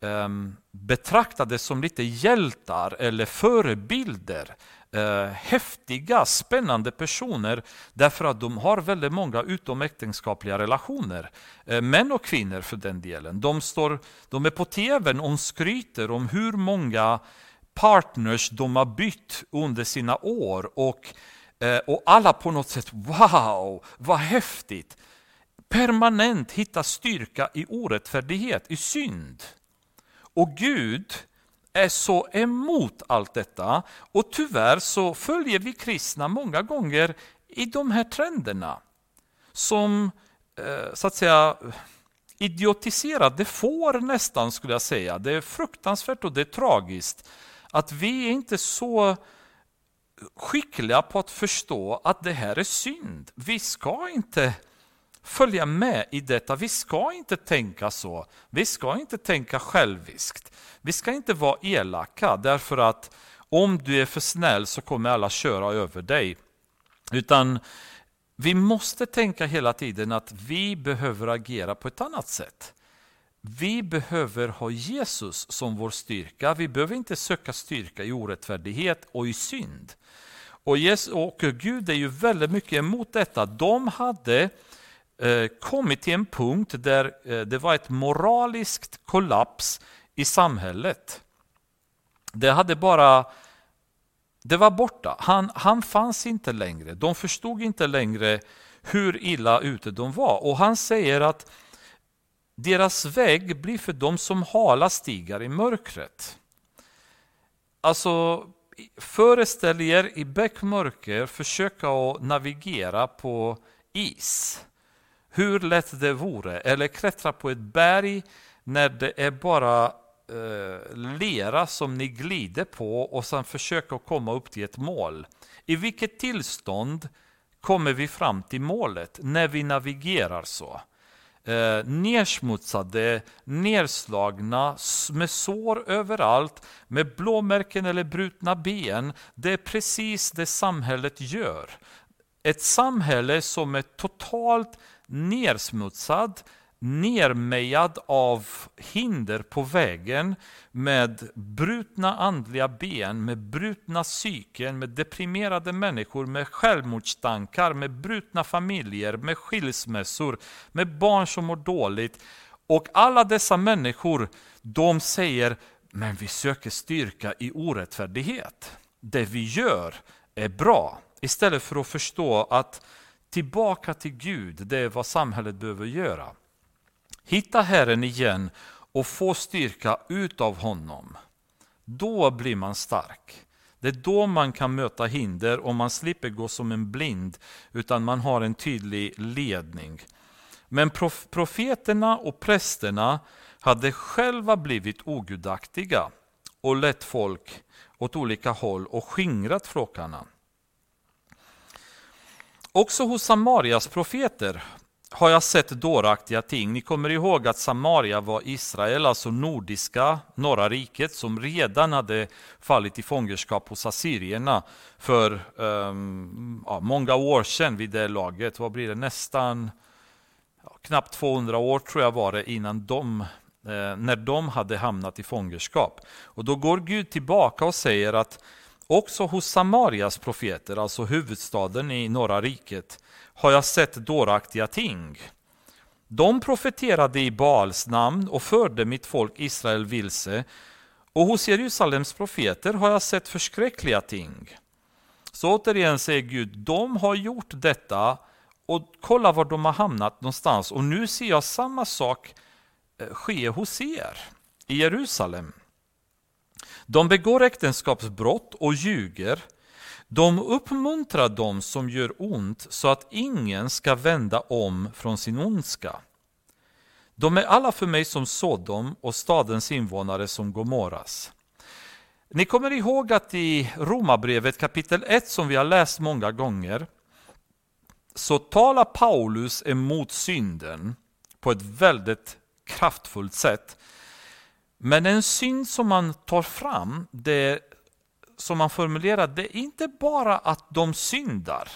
ehm, betraktade som lite hjältar eller förebilder. Eh, häftiga, spännande personer därför att de har väldigt många utomäktenskapliga relationer. Eh, män och kvinnor för den delen. De, står, de är på tv och skryter om hur många partners de har bytt under sina år och, eh, och alla på något sätt, wow, vad häftigt! Permanent hitta styrka i orättfärdighet, i synd. Och Gud är så emot allt detta och tyvärr så följer vi kristna många gånger i de här trenderna som eh, så att säga idiotiserade får nästan skulle jag säga. Det är fruktansvärt och det är tragiskt att vi är inte så skickliga på att förstå att det här är synd. Vi ska inte följa med i detta. Vi ska inte tänka så. Vi ska inte tänka själviskt. Vi ska inte vara elaka därför att om du är för snäll så kommer alla köra över dig. Utan vi måste tänka hela tiden att vi behöver agera på ett annat sätt. Vi behöver ha Jesus som vår styrka. Vi behöver inte söka styrka i orättfärdighet och i synd. Och, Jesus, och Gud är ju väldigt mycket emot detta. De hade eh, kommit till en punkt där eh, det var ett moraliskt kollaps i samhället. Det hade bara det var borta. Han, han fanns inte längre. De förstod inte längre hur illa ute de var. Och han säger att deras väg blir för dem som hala stigar i mörkret. Alltså, föreställ er i bäckmörker försöka att navigera på is. Hur lätt det vore. Eller klättra på ett berg när det är bara eh, lera som ni glider på och sen försöka komma upp till ett mål. I vilket tillstånd kommer vi fram till målet när vi navigerar så? Eh, nersmutsade, nerslagna, med sår överallt, med blåmärken eller brutna ben. Det är precis det samhället gör. Ett samhälle som är totalt nersmutsad, nermejad av hinder på vägen med brutna andliga ben, med brutna psyken, med deprimerade människor, med självmordstankar, med brutna familjer, med skilsmässor, med barn som mår dåligt. Och alla dessa människor, de säger, men vi söker styrka i orättfärdighet. Det vi gör är bra. Istället för att förstå att tillbaka till Gud, det är vad samhället behöver göra. Hitta Herren igen och få styrka utav honom. Då blir man stark. Det är då man kan möta hinder och man slipper gå som en blind, utan man har en tydlig ledning. Men prof profeterna och prästerna hade själva blivit ogudaktiga och lett folk åt olika håll och skingrat flockarna. Också hos Samarias profeter har jag sett dåraktiga ting. Ni kommer ihåg att Samaria var Israel, alltså nordiska norra riket, som redan hade fallit i fångenskap hos assyrierna för um, ja, många år sedan vid det laget. Vad blir det? Nästan ja, knappt 200 år tror jag var det innan de eh, när de hade hamnat i fångenskap. Och då går Gud tillbaka och säger att också hos Samarias profeter, alltså huvudstaden i norra riket, har jag sett dåraktiga ting. De profeterade i Baals namn och förde mitt folk Israel vilse. Och hos Jerusalems profeter har jag sett förskräckliga ting. Så återigen säger Gud, de har gjort detta och kolla var de har hamnat någonstans. Och nu ser jag samma sak eh, ske hos er i Jerusalem. De begår äktenskapsbrott och ljuger de uppmuntrar dem som gör ont så att ingen ska vända om från sin ondska. De är alla för mig som Sodom och stadens invånare som Gomorras. Ni kommer ihåg att i Romarbrevet kapitel 1 som vi har läst många gånger så talar Paulus emot synden på ett väldigt kraftfullt sätt. Men en synd som man tar fram det som man formulerar, det är inte bara att de syndar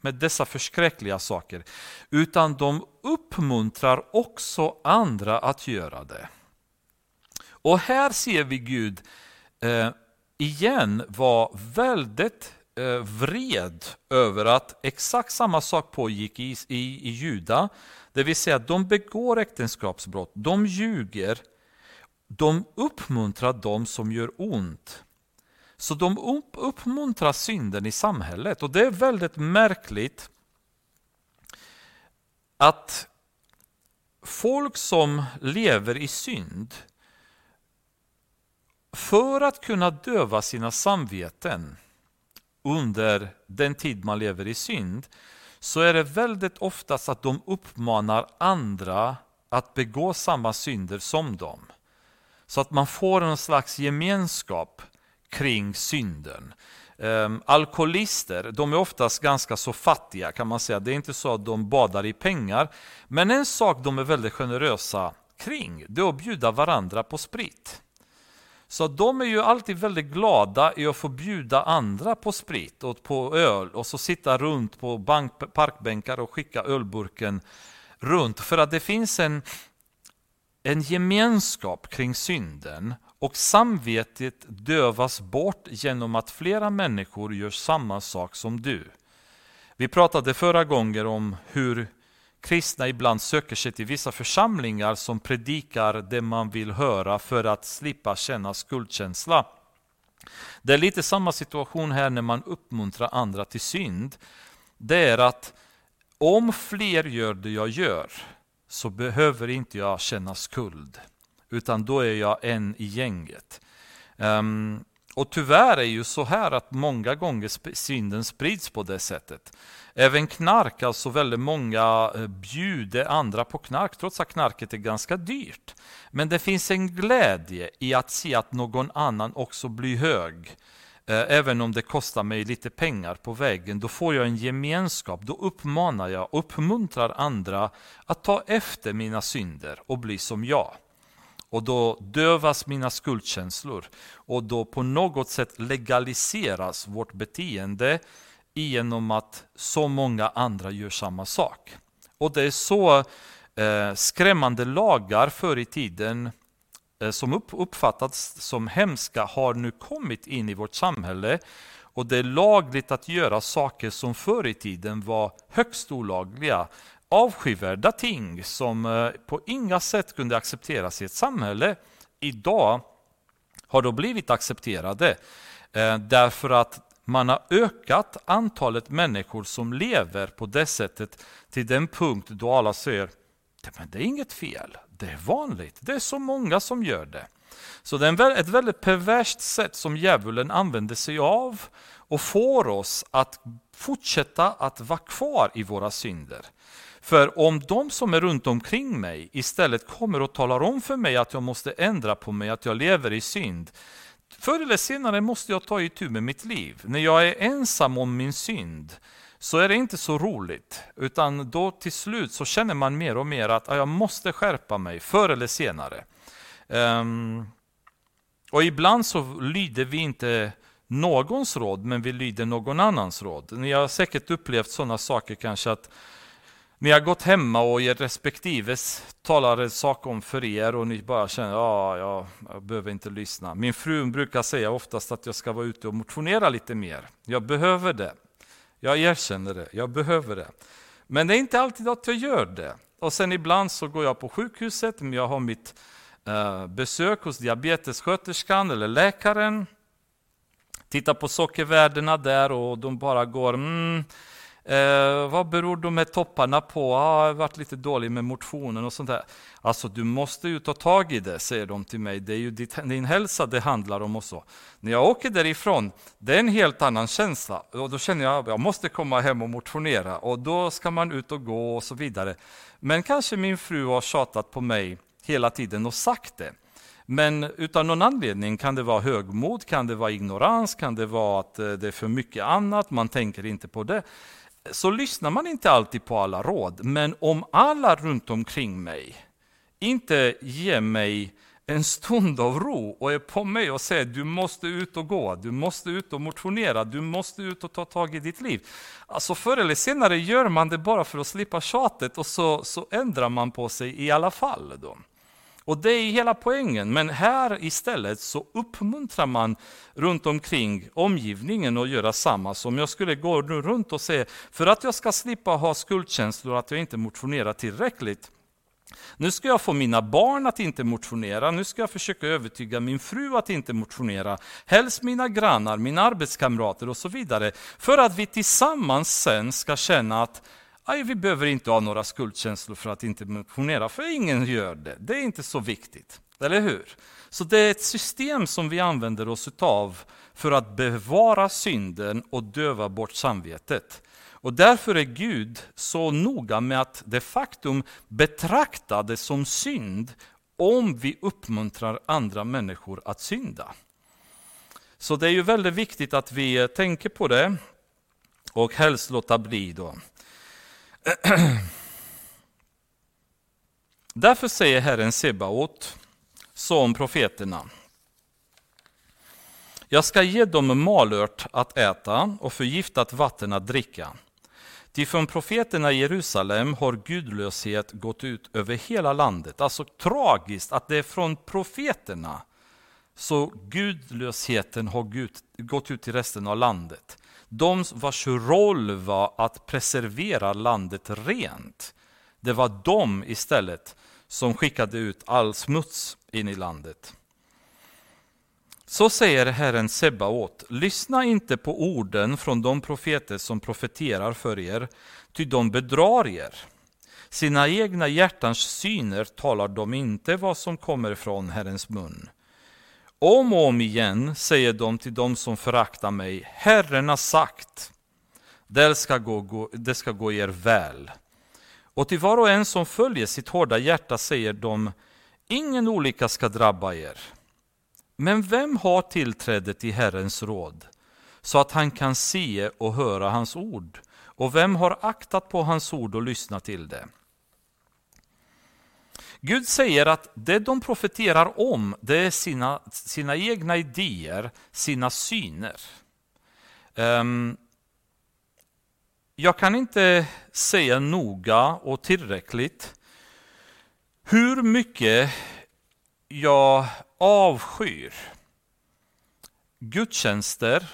med dessa förskräckliga saker, utan de uppmuntrar också andra att göra det. Och här ser vi Gud eh, igen vara väldigt eh, vred över att exakt samma sak pågick i, i, i Juda. Det vill säga att de begår äktenskapsbrott, de ljuger, de uppmuntrar de som gör ont. Så de uppmuntrar synden i samhället och det är väldigt märkligt att folk som lever i synd för att kunna döva sina samveten under den tid man lever i synd så är det väldigt oftast att de uppmanar andra att begå samma synder som dem. Så att man får en slags gemenskap kring synden. Um, alkoholister, de är oftast ganska så fattiga kan man säga. Det är inte så att de badar i pengar. Men en sak de är väldigt generösa kring, det är att bjuda varandra på sprit. Så de är ju alltid väldigt glada i att få bjuda andra på sprit och på öl och så sitta runt på bank, parkbänkar och skicka ölburken runt. För att det finns en, en gemenskap kring synden och samvetet dövas bort genom att flera människor gör samma sak som du. Vi pratade förra gången om hur kristna ibland söker sig till vissa församlingar som predikar det man vill höra för att slippa känna skuldkänsla. Det är lite samma situation här när man uppmuntrar andra till synd. Det är att om fler gör det jag gör så behöver inte jag känna skuld utan då är jag en i gänget. Um, och tyvärr är det ju så här att många gånger synden sprids på det sättet. Även knark, alltså väldigt många eh, bjuder andra på knark trots att knarket är ganska dyrt. Men det finns en glädje i att se att någon annan också blir hög. Eh, även om det kostar mig lite pengar på vägen, då får jag en gemenskap. Då uppmanar jag, uppmuntrar andra att ta efter mina synder och bli som jag. Och då dövas mina skuldkänslor. Och då på något sätt legaliseras vårt beteende genom att så många andra gör samma sak. Och det är så eh, skrämmande lagar förr i tiden eh, som upp, uppfattats som hemska har nu kommit in i vårt samhälle. Och det är lagligt att göra saker som förr i tiden var högst olagliga avskyvärda ting som eh, på inga sätt kunde accepteras i ett samhälle idag har då blivit accepterade eh, därför att man har ökat antalet människor som lever på det sättet till den punkt då alla säger men det är inget fel, det är vanligt, det är så många som gör det. Så det är ett väldigt perverst sätt som djävulen använder sig av och får oss att fortsätta att vara kvar i våra synder. För om de som är runt omkring mig istället kommer och talar om för mig att jag måste ändra på mig, att jag lever i synd. Förr eller senare måste jag ta itu med mitt liv. När jag är ensam om min synd så är det inte så roligt. Utan då till slut så känner man mer och mer att jag måste skärpa mig förr eller senare. Um, och ibland så lyder vi inte någons råd, men vi lyder någon annans råd. Ni har säkert upplevt sådana saker kanske att ni har gått hemma och er respektive talar en sak om för er och ni bara känner att ah, ja, jag behöver inte lyssna. Min fru brukar säga oftast att jag ska vara ute och motionera lite mer. Jag behöver det. Jag erkänner det, jag behöver det. Men det är inte alltid att jag gör det. Och sen ibland så går jag på sjukhuset, men jag har mitt eh, besök hos diabetessköterskan eller läkaren. Tittar på sockervärdena där och de bara går mm, Eh, vad beror de här topparna på? Ah, jag har varit lite dålig med motionen och sånt där. Alltså du måste ju ta tag i det, säger de till mig. Det är ju ditt, din hälsa det handlar om och så. När jag åker därifrån, det är en helt annan känsla. Och då känner jag att jag måste komma hem och motionera. Och då ska man ut och gå och så vidare. Men kanske min fru har tjatat på mig hela tiden och sagt det. Men utan någon anledning kan det vara högmod, kan det vara ignorans, kan det vara att eh, det är för mycket annat, man tänker inte på det så lyssnar man inte alltid på alla råd. Men om alla runt omkring mig inte ger mig en stund av ro och är på mig och säger du måste ut och gå, du måste ut och motionera, du måste ut och ta tag i ditt liv. Alltså förr eller senare gör man det bara för att slippa tjatet och så, så ändrar man på sig i alla fall. Då. Och det är hela poängen, men här istället så uppmuntrar man runt omkring omgivningen att göra samma som jag skulle gå runt och säga, för att jag ska slippa ha skuldkänslor att jag inte motionerar tillräckligt. Nu ska jag få mina barn att inte motionera, nu ska jag försöka övertyga min fru att inte motionera, helst mina grannar, mina arbetskamrater och så vidare. För att vi tillsammans sen ska känna att Aj, vi behöver inte ha några skuldkänslor för att inte motionera, för ingen gör det. Det är inte så viktigt, eller hur? Så det är ett system som vi använder oss av för att bevara synden och döva bort samvetet. Och därför är Gud så noga med att det faktum betrakta det som synd om vi uppmuntrar andra människor att synda. Så det är ju väldigt viktigt att vi eh, tänker på det och helst låta bli då. Därför säger Herren Sebaot så om profeterna. Jag ska ge dem malört att äta och förgiftat vatten att dricka. Ty från profeterna i Jerusalem har gudlöshet gått ut över hela landet. Alltså tragiskt att det är från profeterna så gudlösheten har gått ut i resten av landet de vars roll var att preservera landet rent. Det var de istället som skickade ut all smuts in i landet. Så säger Herren Sebaot, lyssna inte på orden från de profeter som profeterar för er, ty de bedrar er. Sina egna hjärtans syner talar de inte vad som kommer från Herrens mun. Om och om igen säger de till dem som föraktar mig, Herren har sagt, det ska gå, det ska gå er väl. Och till var och en som följer sitt hårda hjärta säger de, ingen olycka ska drabba er. Men vem har tillträde till Herrens råd, så att han kan se och höra hans ord? Och vem har aktat på hans ord och lyssnat till det? Gud säger att det de profeterar om, det är sina, sina egna idéer, sina syner. Um, jag kan inte säga noga och tillräckligt hur mycket jag avskyr gudstjänster,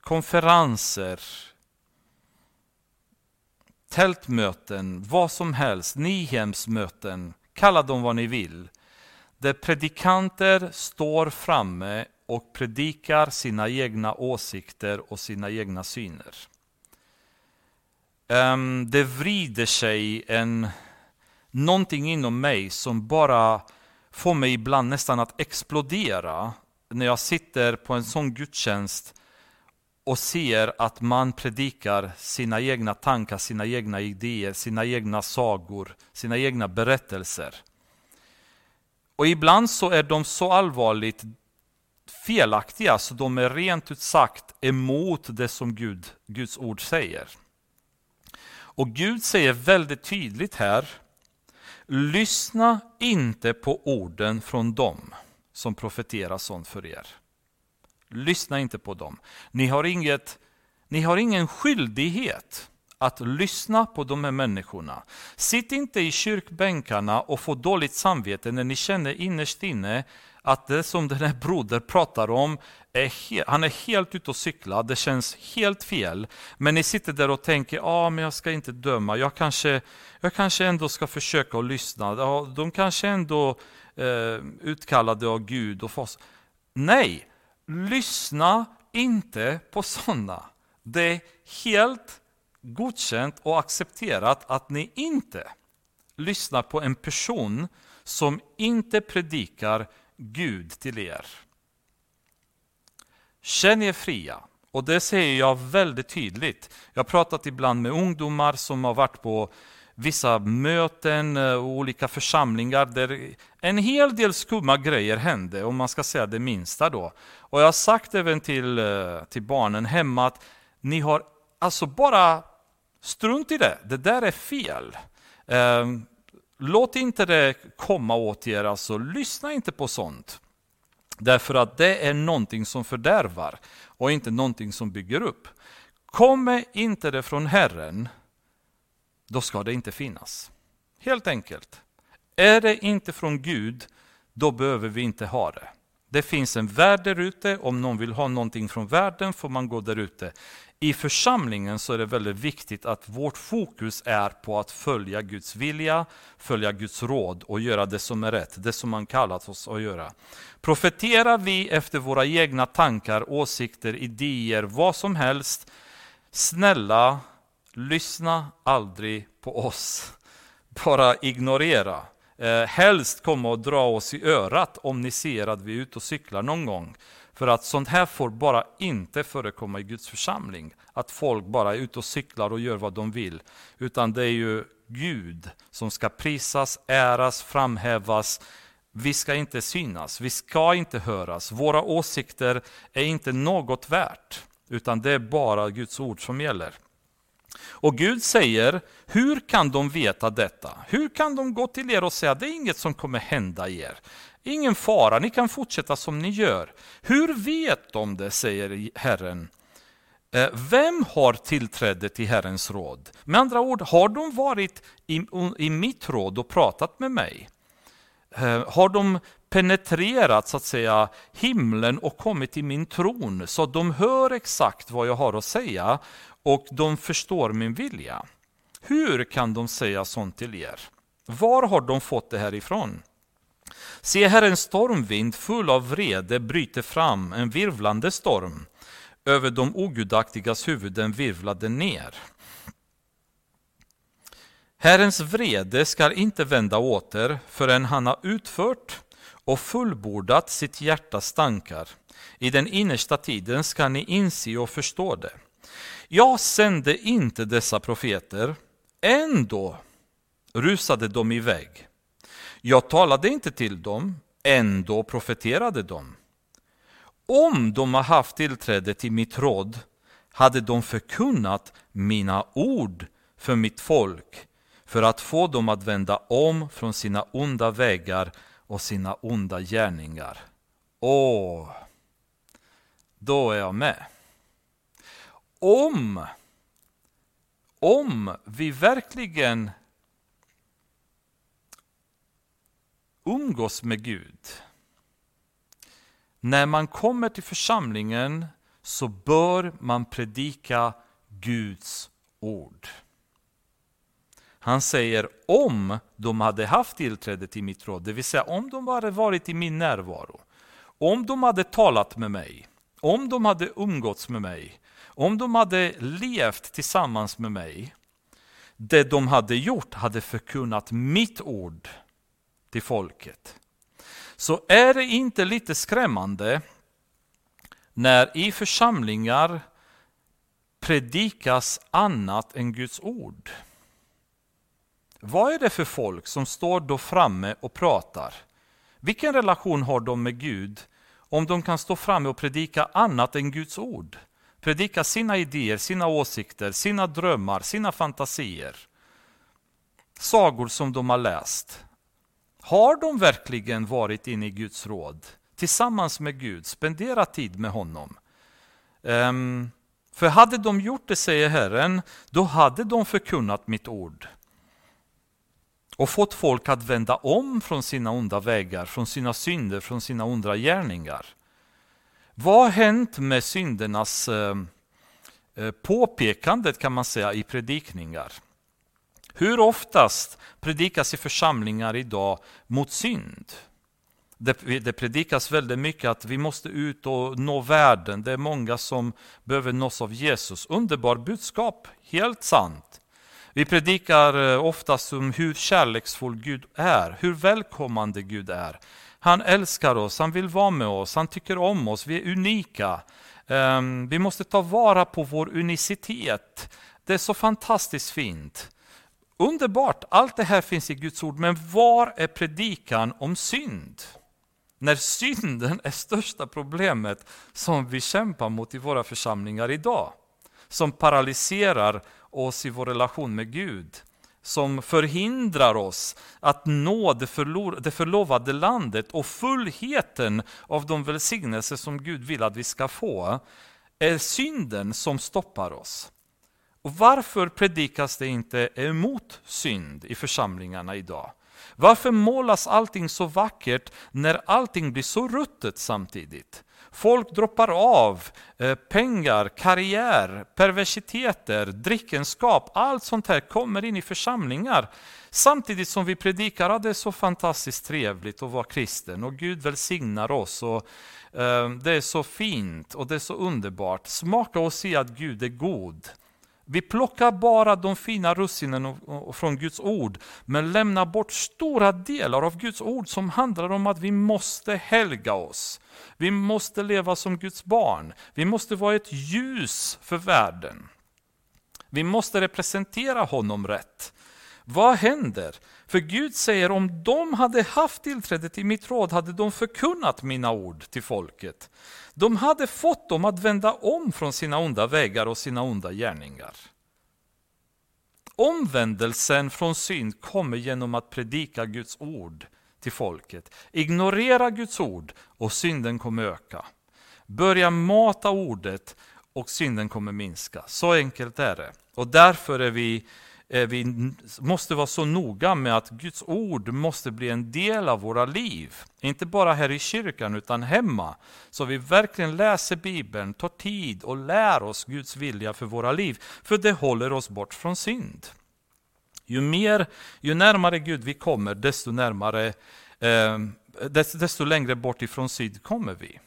konferenser, tältmöten, vad som helst, Nihemsmöten, kalla dem vad ni vill. Där predikanter står framme och predikar sina egna åsikter och sina egna syner. Ehm, det vrider sig en, någonting inom mig som bara får mig ibland nästan att explodera när jag sitter på en sån gudstjänst och ser att man predikar sina egna tankar, sina egna idéer, sina egna sagor, sina egna berättelser. Och ibland så är de så allvarligt felaktiga så de är rent ut sagt emot det som Gud, Guds ord säger. Och Gud säger väldigt tydligt här, lyssna inte på orden från dem som profeterar sånt för er. Lyssna inte på dem. Ni har, inget, ni har ingen skyldighet att lyssna på de här människorna. Sitt inte i kyrkbänkarna och få dåligt samvete när ni känner innerst inne att det som den här brodern pratar om, är han är helt ute och cyklar, det känns helt fel. Men ni sitter där och tänker, ja ah, men jag ska inte döma, jag kanske, jag kanske ändå ska försöka att lyssna. Ja, de kanske ändå eh, utkallade av Gud och fast. Nej, lyssna inte på sådana. Det är helt godkänt och accepterat att ni inte lyssnar på en person som inte predikar Gud till er. Känn er fria. Och det säger jag väldigt tydligt. Jag har pratat ibland med ungdomar som har varit på vissa möten eh, och olika församlingar där en hel del skumma grejer hände, om man ska säga det minsta då. Och jag har sagt även till, eh, till barnen hemma att ni har alltså bara strunt i det, det där är fel. Ehm, låt inte det komma åt er, alltså lyssna inte på sånt. Därför att det är någonting som fördärvar och inte någonting som bygger upp. Kommer inte det från Herren, då ska det inte finnas. Helt enkelt. Är det inte från Gud, då behöver vi inte ha det. Det finns en värld där ute, om någon vill ha någonting från världen får man gå där ute. I församlingen så är det väldigt viktigt att vårt fokus är på att följa Guds vilja, följa Guds råd och göra det som är rätt, det som man kallat oss att göra. Profeterar vi efter våra egna tankar, åsikter, idéer, vad som helst, snälla, lyssna aldrig på oss. Bara ignorera. Eh, helst komma och dra oss i örat om ni ser att vi är ute och cyklar någon gång. För att sånt här får bara inte förekomma i Guds församling. Att folk bara är ute och cyklar och gör vad de vill. Utan det är ju Gud som ska prisas, äras, framhävas. Vi ska inte synas, vi ska inte höras. Våra åsikter är inte något värt. Utan det är bara Guds ord som gäller. Och Gud säger, hur kan de veta detta? Hur kan de gå till er och säga, det är inget som kommer hända er. Ingen fara, ni kan fortsätta som ni gör. Hur vet de det, säger Herren. Eh, vem har tillträde till Herrens råd? Med andra ord, har de varit i, i mitt råd och pratat med mig? Eh, har de penetrerat så att säga himlen och kommit till min tron så att de hör exakt vad jag har att säga och de förstår min vilja? Hur kan de säga sånt till er? Var har de fått det här ifrån? Se här en stormvind full av vrede bryter fram, en virvlande storm. Över de ogudaktigas huvuden virvlade ner. Herrens vrede skall inte vända åter förrän han har utfört och fullbordat sitt hjärtas tankar. I den innersta tiden ska ni inse och förstå det. Jag sände inte dessa profeter, ändå rusade de iväg. Jag talade inte till dem, ändå profeterade de. Om de har haft tillträde till mitt råd hade de förkunnat mina ord för mitt folk för att få dem att vända om från sina onda vägar och sina onda gärningar. Åh, då är jag med. Om, om vi verkligen umgås med Gud. När man kommer till församlingen så bör man predika Guds ord. Han säger om de hade haft tillträde till mitt råd, det vill säga om de hade varit i min närvaro, om de hade talat med mig, om de hade umgåtts med mig, om de hade levt tillsammans med mig, det de hade gjort hade förkunnat mitt ord till folket. Så är det inte lite skrämmande när i församlingar predikas annat än Guds ord? Vad är det för folk som står då framme och pratar? Vilken relation har de med Gud om de kan stå framme och predika annat än Guds ord? Predika sina idéer, sina åsikter, sina drömmar, sina fantasier. Sagor som de har läst. Har de verkligen varit inne i Guds råd? Tillsammans med Gud, spenderat tid med honom? Um, för hade de gjort det, säger Herren, då hade de förkunnat mitt ord och fått folk att vända om från sina onda vägar, från sina synder, från sina onda gärningar. Vad har hänt med syndernas eh, eh, påpekandet kan man säga i predikningar? Hur oftast predikas i församlingar idag mot synd? Det, det predikas väldigt mycket att vi måste ut och nå världen. Det är många som behöver nås av Jesus. Underbar budskap, helt sant. Vi predikar eh, oftast om hur kärleksfull Gud är, hur välkommande Gud är. Han älskar oss, han vill vara med oss, han tycker om oss, vi är unika. Ehm, vi måste ta vara på vår unicitet. Det är så fantastiskt fint. Underbart, allt det här finns i Guds ord, men var är predikan om synd? När synden är största problemet som vi kämpar mot i våra församlingar idag. Som paralyserar oss i vår relation med Gud. Som förhindrar oss att nå det, det förlovade landet och fullheten av de välsignelser som Gud vill att vi ska få. är synden som stoppar oss. Och varför predikas det inte emot synd i församlingarna idag? Varför målas allting så vackert när allting blir så ruttet samtidigt? Folk droppar av eh, pengar, karriär, perversiteter, drickenskap. Allt sånt här kommer in i församlingar. Samtidigt som vi predikar att det är så fantastiskt trevligt att vara kristen och Gud välsignar oss. Och, eh, det är så fint och det är så underbart. Smaka och se att Gud är god. Vi plockar bara de fina russinen från Guds ord, men lämnar bort stora delar av Guds ord som handlar om att vi måste helga oss. Vi måste leva som Guds barn. Vi måste vara ett ljus för världen. Vi måste representera honom rätt. Vad händer? För Gud säger om de hade haft tillträde till mitt råd hade de förkunnat mina ord till folket. De hade fått dem att vända om från sina onda vägar och sina onda gärningar. Omvändelsen från synd kommer genom att predika Guds ord till folket. Ignorera Guds ord och synden kommer öka. Börja mata ordet och synden kommer minska. Så enkelt är det. Och därför är vi Eh, vi måste vara så noga med att Guds ord måste bli en del av våra liv. Inte bara här i kyrkan utan hemma. Så vi verkligen läser Bibeln, tar tid och lär oss Guds vilja för våra liv. För det håller oss bort från synd. Ju, mer, ju närmare Gud vi kommer, desto, närmare, eh, desto längre bort ifrån synd kommer vi.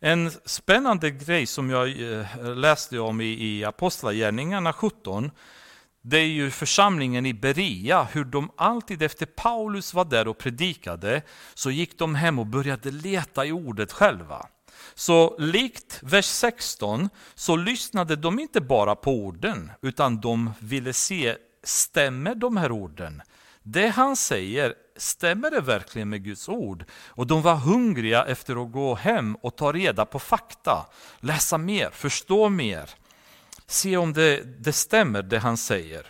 En spännande grej som jag eh, läste om i, i Apostlagärningarna 17 det är ju församlingen i Berea, hur de alltid efter Paulus var där och predikade, så gick de hem och började leta i ordet själva. Så likt vers 16 så lyssnade de inte bara på orden, utan de ville se, stämmer de här orden? Det han säger, stämmer det verkligen med Guds ord? Och de var hungriga efter att gå hem och ta reda på fakta, läsa mer, förstå mer se om det, det stämmer det han säger.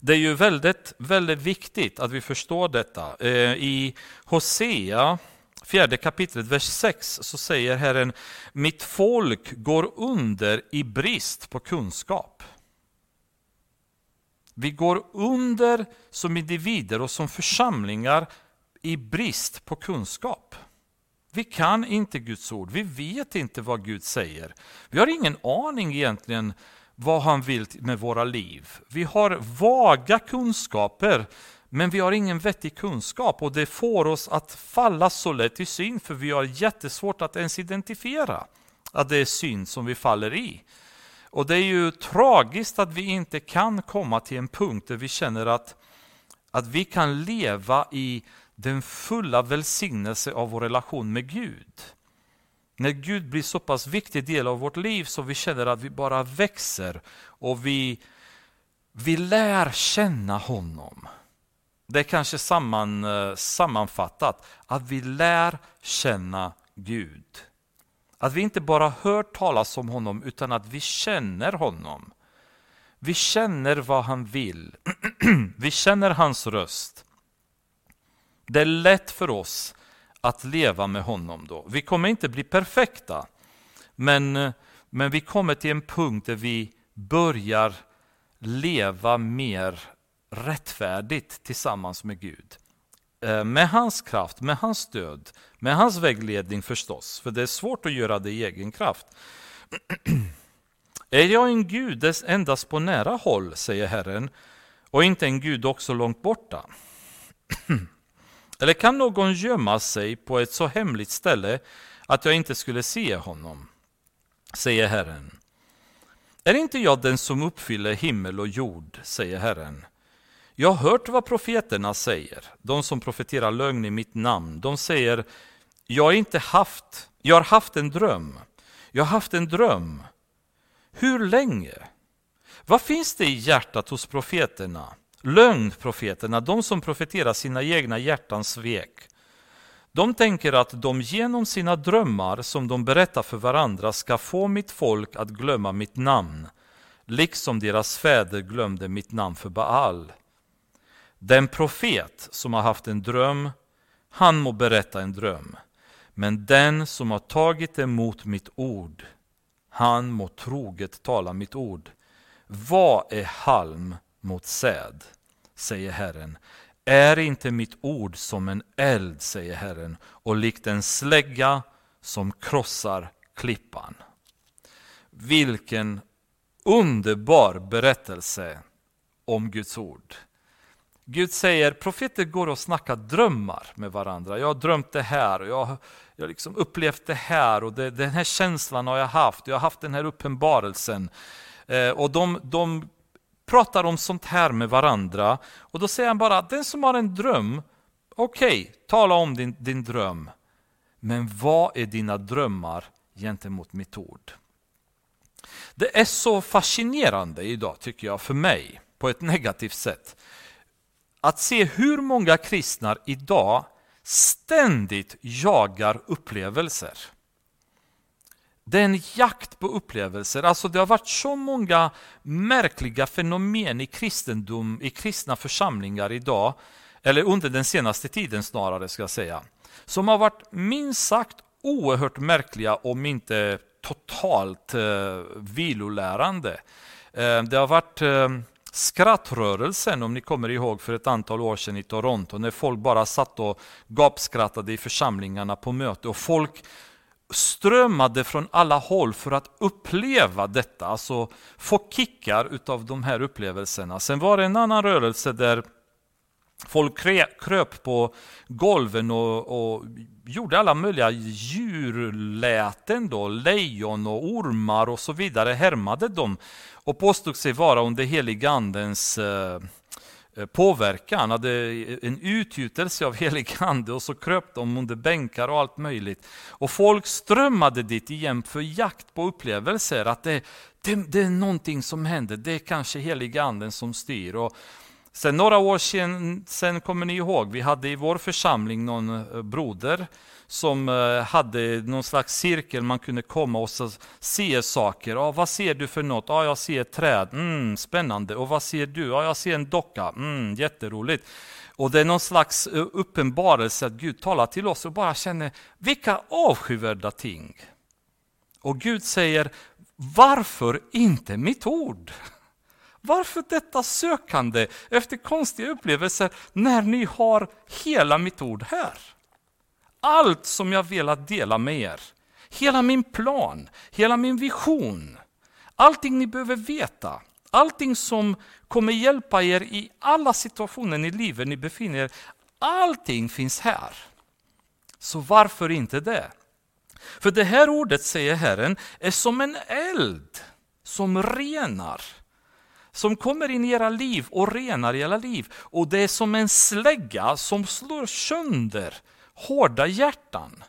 Det är ju väldigt, väldigt viktigt att vi förstår detta. Eh, I Hosea, fjärde kapitlet, vers 6, så säger Herren, mitt folk går under i brist på kunskap. Vi går under som individer och som församlingar i brist på kunskap. Vi kan inte Guds ord, vi vet inte vad Gud säger. Vi har ingen aning egentligen vad han vill med våra liv. Vi har vaga kunskaper, men vi har ingen vettig kunskap och det får oss att falla så lätt i syn för vi har jättesvårt att ens identifiera att det är synd som vi faller i. Och det är ju tragiskt att vi inte kan komma till en punkt där vi känner att, att vi kan leva i den fulla välsignelse av vår relation med Gud. När Gud blir så pass viktig del av vårt liv så vi känner att vi bara växer och vi, vi lär känna honom. Det är kanske samman, eh, sammanfattat att vi lär känna Gud. Att vi inte bara hör talas om honom utan att vi känner honom. Vi känner vad han vill. vi känner hans röst. Det är lätt för oss att leva med honom då. Vi kommer inte bli perfekta. Men, men vi kommer till en punkt där vi börjar leva mer rättfärdigt tillsammans med Gud. Eh, med hans kraft, med hans stöd, med hans vägledning förstås. För det är svårt att göra det i egen kraft. Är jag en Gud endast på nära håll, säger Herren, och inte en Gud också långt borta? Eller kan någon gömma sig på ett så hemligt ställe att jag inte skulle se honom? säger Herren. Är inte jag den som uppfyller himmel och jord, säger Herren. Jag har hört vad profeterna säger, de som profeterar lögn i mitt namn. De säger, jag har inte haft, jag har haft en dröm. Jag har haft en dröm. Hur länge? Vad finns det i hjärtat hos profeterna? Lögnprofeterna, de som profeterar sina egna hjärtans svek. De tänker att de genom sina drömmar som de berättar för varandra ska få mitt folk att glömma mitt namn, liksom deras fäder glömde mitt namn för Baal. Den profet som har haft en dröm, han må berätta en dröm. Men den som har tagit emot mitt ord, han må troget tala mitt ord. Vad är halm mot säd? säger Herren. Är inte mitt ord som en eld, säger Herren, och likt en slägga som krossar klippan. Vilken underbar berättelse om Guds ord. Gud säger, profeter går och snackar drömmar med varandra. Jag har drömt det här och jag har liksom upplevt det här och det, den här känslan har jag haft. Jag har haft den här uppenbarelsen. Eh, och de, de pratar om sånt här med varandra. Och då säger han bara, den som har en dröm, okej, okay, tala om din, din dröm. Men vad är dina drömmar gentemot mitt ord? Det är så fascinerande idag tycker jag för mig, på ett negativt sätt att se hur många kristna idag ständigt jagar upplevelser. Det är en jakt på upplevelser. Alltså det har varit så många märkliga fenomen i kristendom, i kristna församlingar idag, eller under den senaste tiden snarare ska jag säga, som har varit minst sagt oerhört märkliga om inte totalt eh, vilolärande. Eh, det har varit eh, skrattrörelsen, om ni kommer ihåg för ett antal år sedan i Toronto, när folk bara satt och gapskrattade i församlingarna på möte och folk strömmade från alla håll för att uppleva detta, alltså få kickar utav de här upplevelserna. Sen var det en annan rörelse där folk kröp på golven och, och gjorde alla möjliga djurläten, då, lejon och ormar och så vidare, härmade dem och påstod sig vara under heligandens eh, Eh, påverkan, hade en utgjutelse av helig ande och så kröp de under bänkar och allt möjligt. Och folk strömmade dit igen för jakt på upplevelser, att det, det, det är någonting som händer, det är kanske helig anden som styr. Och sen några år sen, sen kommer ni ihåg, vi hade i vår församling någon eh, broder som eh, hade någon slags cirkel man kunde komma och se saker. Ah, vad ser du för något? Ah, jag ser ett träd, mm, spännande. Och vad ser du? Ah, jag ser en docka, mm, jätteroligt. Och det är någon slags eh, uppenbarelse att Gud talar till oss och bara känner, vilka avskyvärda ting. Och Gud säger, varför inte mitt ord? Varför detta sökande efter konstiga upplevelser när ni har hela mitt ord här? allt som jag velat dela med er. Hela min plan, hela min vision. Allting ni behöver veta. Allting som kommer hjälpa er i alla situationer i livet ni befinner er. Allting finns här. Så varför inte det? För det här ordet, säger Herren, är som en eld som renar som kommer in i era liv och renar era liv. Och det är som en slägga som slår sönder hårda hjärtan.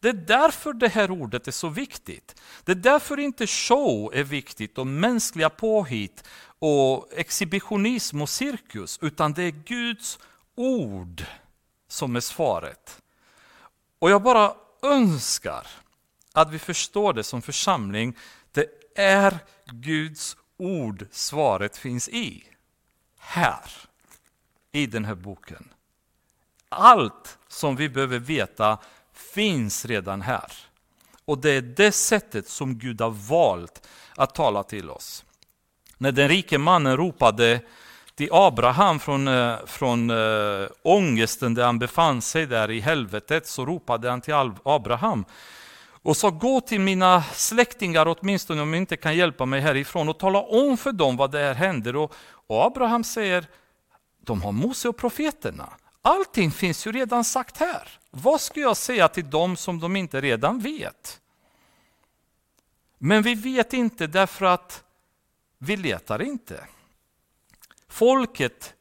Det är därför det här ordet är så viktigt. Det är därför inte show är viktigt och mänskliga påhitt och exhibitionism och cirkus, utan det är Guds ord som är svaret. Och jag bara önskar att vi förstår det som församling. Det är Guds ord svaret finns i. Här, i den här boken. Allt som vi behöver veta finns redan här. Och det är det sättet som Gud har valt att tala till oss. När den rike mannen ropade till Abraham från, eh, från äh, ångesten där han befann sig där i helvetet, så ropade han till Abraham och sa gå till mina släktingar åtminstone om de inte kan hjälpa mig härifrån och tala om för dem vad det här händer. Och, och Abraham säger, de har Mose och profeterna. Allting finns ju redan sagt här. Vad ska jag säga till dem som de inte redan vet? Men vi vet inte därför att vi letar inte. Folket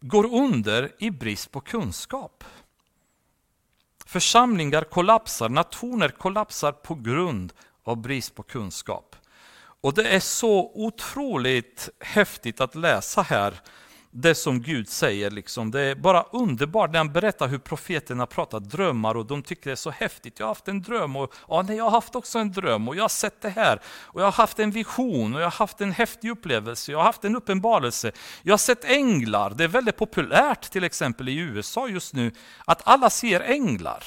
går under i brist på kunskap. Församlingar kollapsar, nationer kollapsar på grund av brist på kunskap. Och det är så otroligt häftigt att läsa här det som Gud säger. Liksom. Det är bara underbart när han berättar hur profeterna pratar drömmar och de tycker det är så häftigt. Jag har haft en dröm och ja, nej, jag har haft också en dröm och jag har sett det här. Och jag har haft en vision och jag har haft en häftig upplevelse. Jag har haft en uppenbarelse. Jag har sett änglar. Det är väldigt populärt till exempel i USA just nu att alla ser änglar.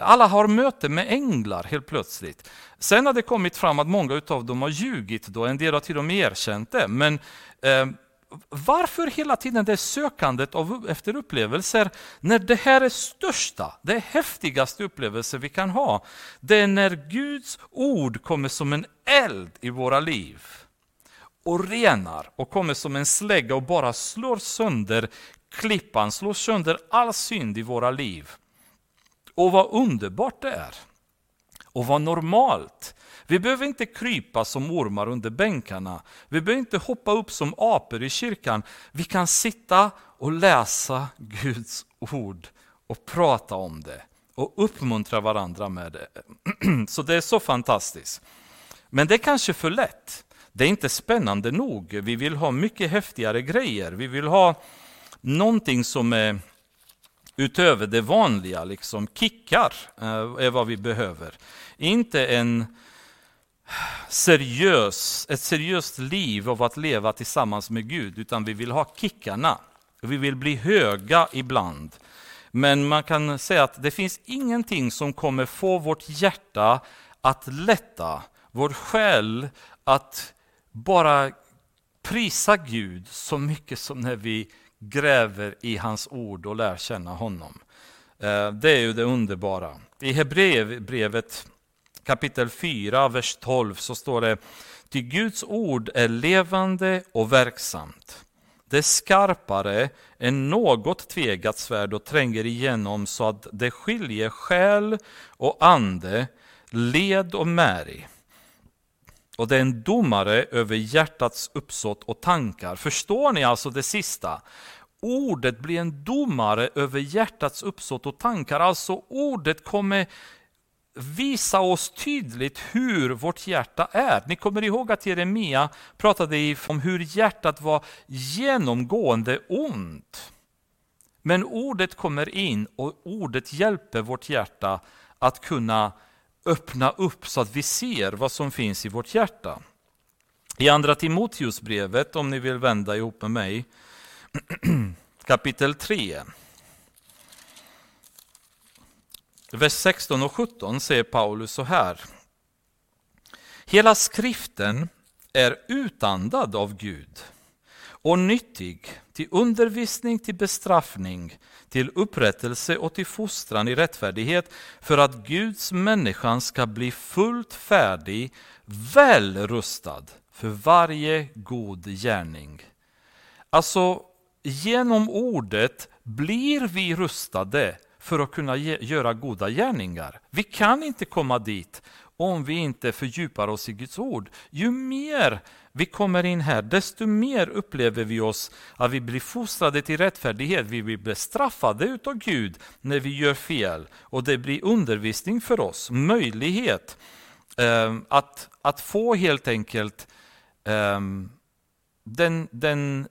Alla har möte med änglar helt plötsligt. Sen har det kommit fram att många av dem har ljugit, då. en del har till och med erkänt det. Men eh, varför hela tiden det sökandet av, efter upplevelser när det här är största, det häftigaste upplevelsen vi kan ha? Det är när Guds ord kommer som en eld i våra liv och renar och kommer som en slägga och bara slår sönder klippan, slår sönder all synd i våra liv. Och vad underbart det är. Och vad normalt. Vi behöver inte krypa som ormar under bänkarna. Vi behöver inte hoppa upp som apor i kyrkan. Vi kan sitta och läsa Guds ord och prata om det och uppmuntra varandra med det. Så det är så fantastiskt. Men det är kanske för lätt. Det är inte spännande nog. Vi vill ha mycket häftigare grejer. Vi vill ha någonting som är utöver det vanliga, liksom kickar eh, är vad vi behöver. Inte en seriös, ett seriöst liv av att leva tillsammans med Gud, utan vi vill ha kickarna. Vi vill bli höga ibland. Men man kan säga att det finns ingenting som kommer få vårt hjärta att lätta, vår själ att bara prisa Gud så mycket som när vi gräver i hans ord och lär känna honom. Eh, det är ju det underbara. I Hebreerbrevet kapitel 4, vers 12 så står det Ty Guds ord är levande och verksamt. Det är skarpare än något tvegat svärd och tränger igenom så att det skiljer själ och ande, led och märg. Och det är en domare över hjärtats uppsåt och tankar. Förstår ni alltså det sista? Ordet blir en domare över hjärtats uppsåt och tankar. Alltså ordet kommer visa oss tydligt hur vårt hjärta är. Ni kommer ihåg att Jeremia pratade om hur hjärtat var genomgående ont. Men ordet kommer in och ordet hjälper vårt hjärta att kunna öppna upp så att vi ser vad som finns i vårt hjärta. I andra Timoteusbrevet, om ni vill vända ihop med mig, kapitel 3. Vers 16 och 17 säger Paulus så här. Hela skriften är utandad av Gud och nyttig till undervisning, till bestraffning, till upprättelse och till fostran i rättfärdighet för att Guds människan ska bli fullt färdig, väl rustad för varje god gärning. Alltså, genom ordet blir vi rustade för att kunna göra goda gärningar. Vi kan inte komma dit om vi inte fördjupar oss i Guds ord. Ju mer vi kommer in här, desto mer upplever vi oss att vi blir fostrade till rättfärdighet. Vi blir bestraffade utav Gud när vi gör fel. Och det blir undervisning för oss, möjlighet eh, att, att få helt enkelt eh, den, den,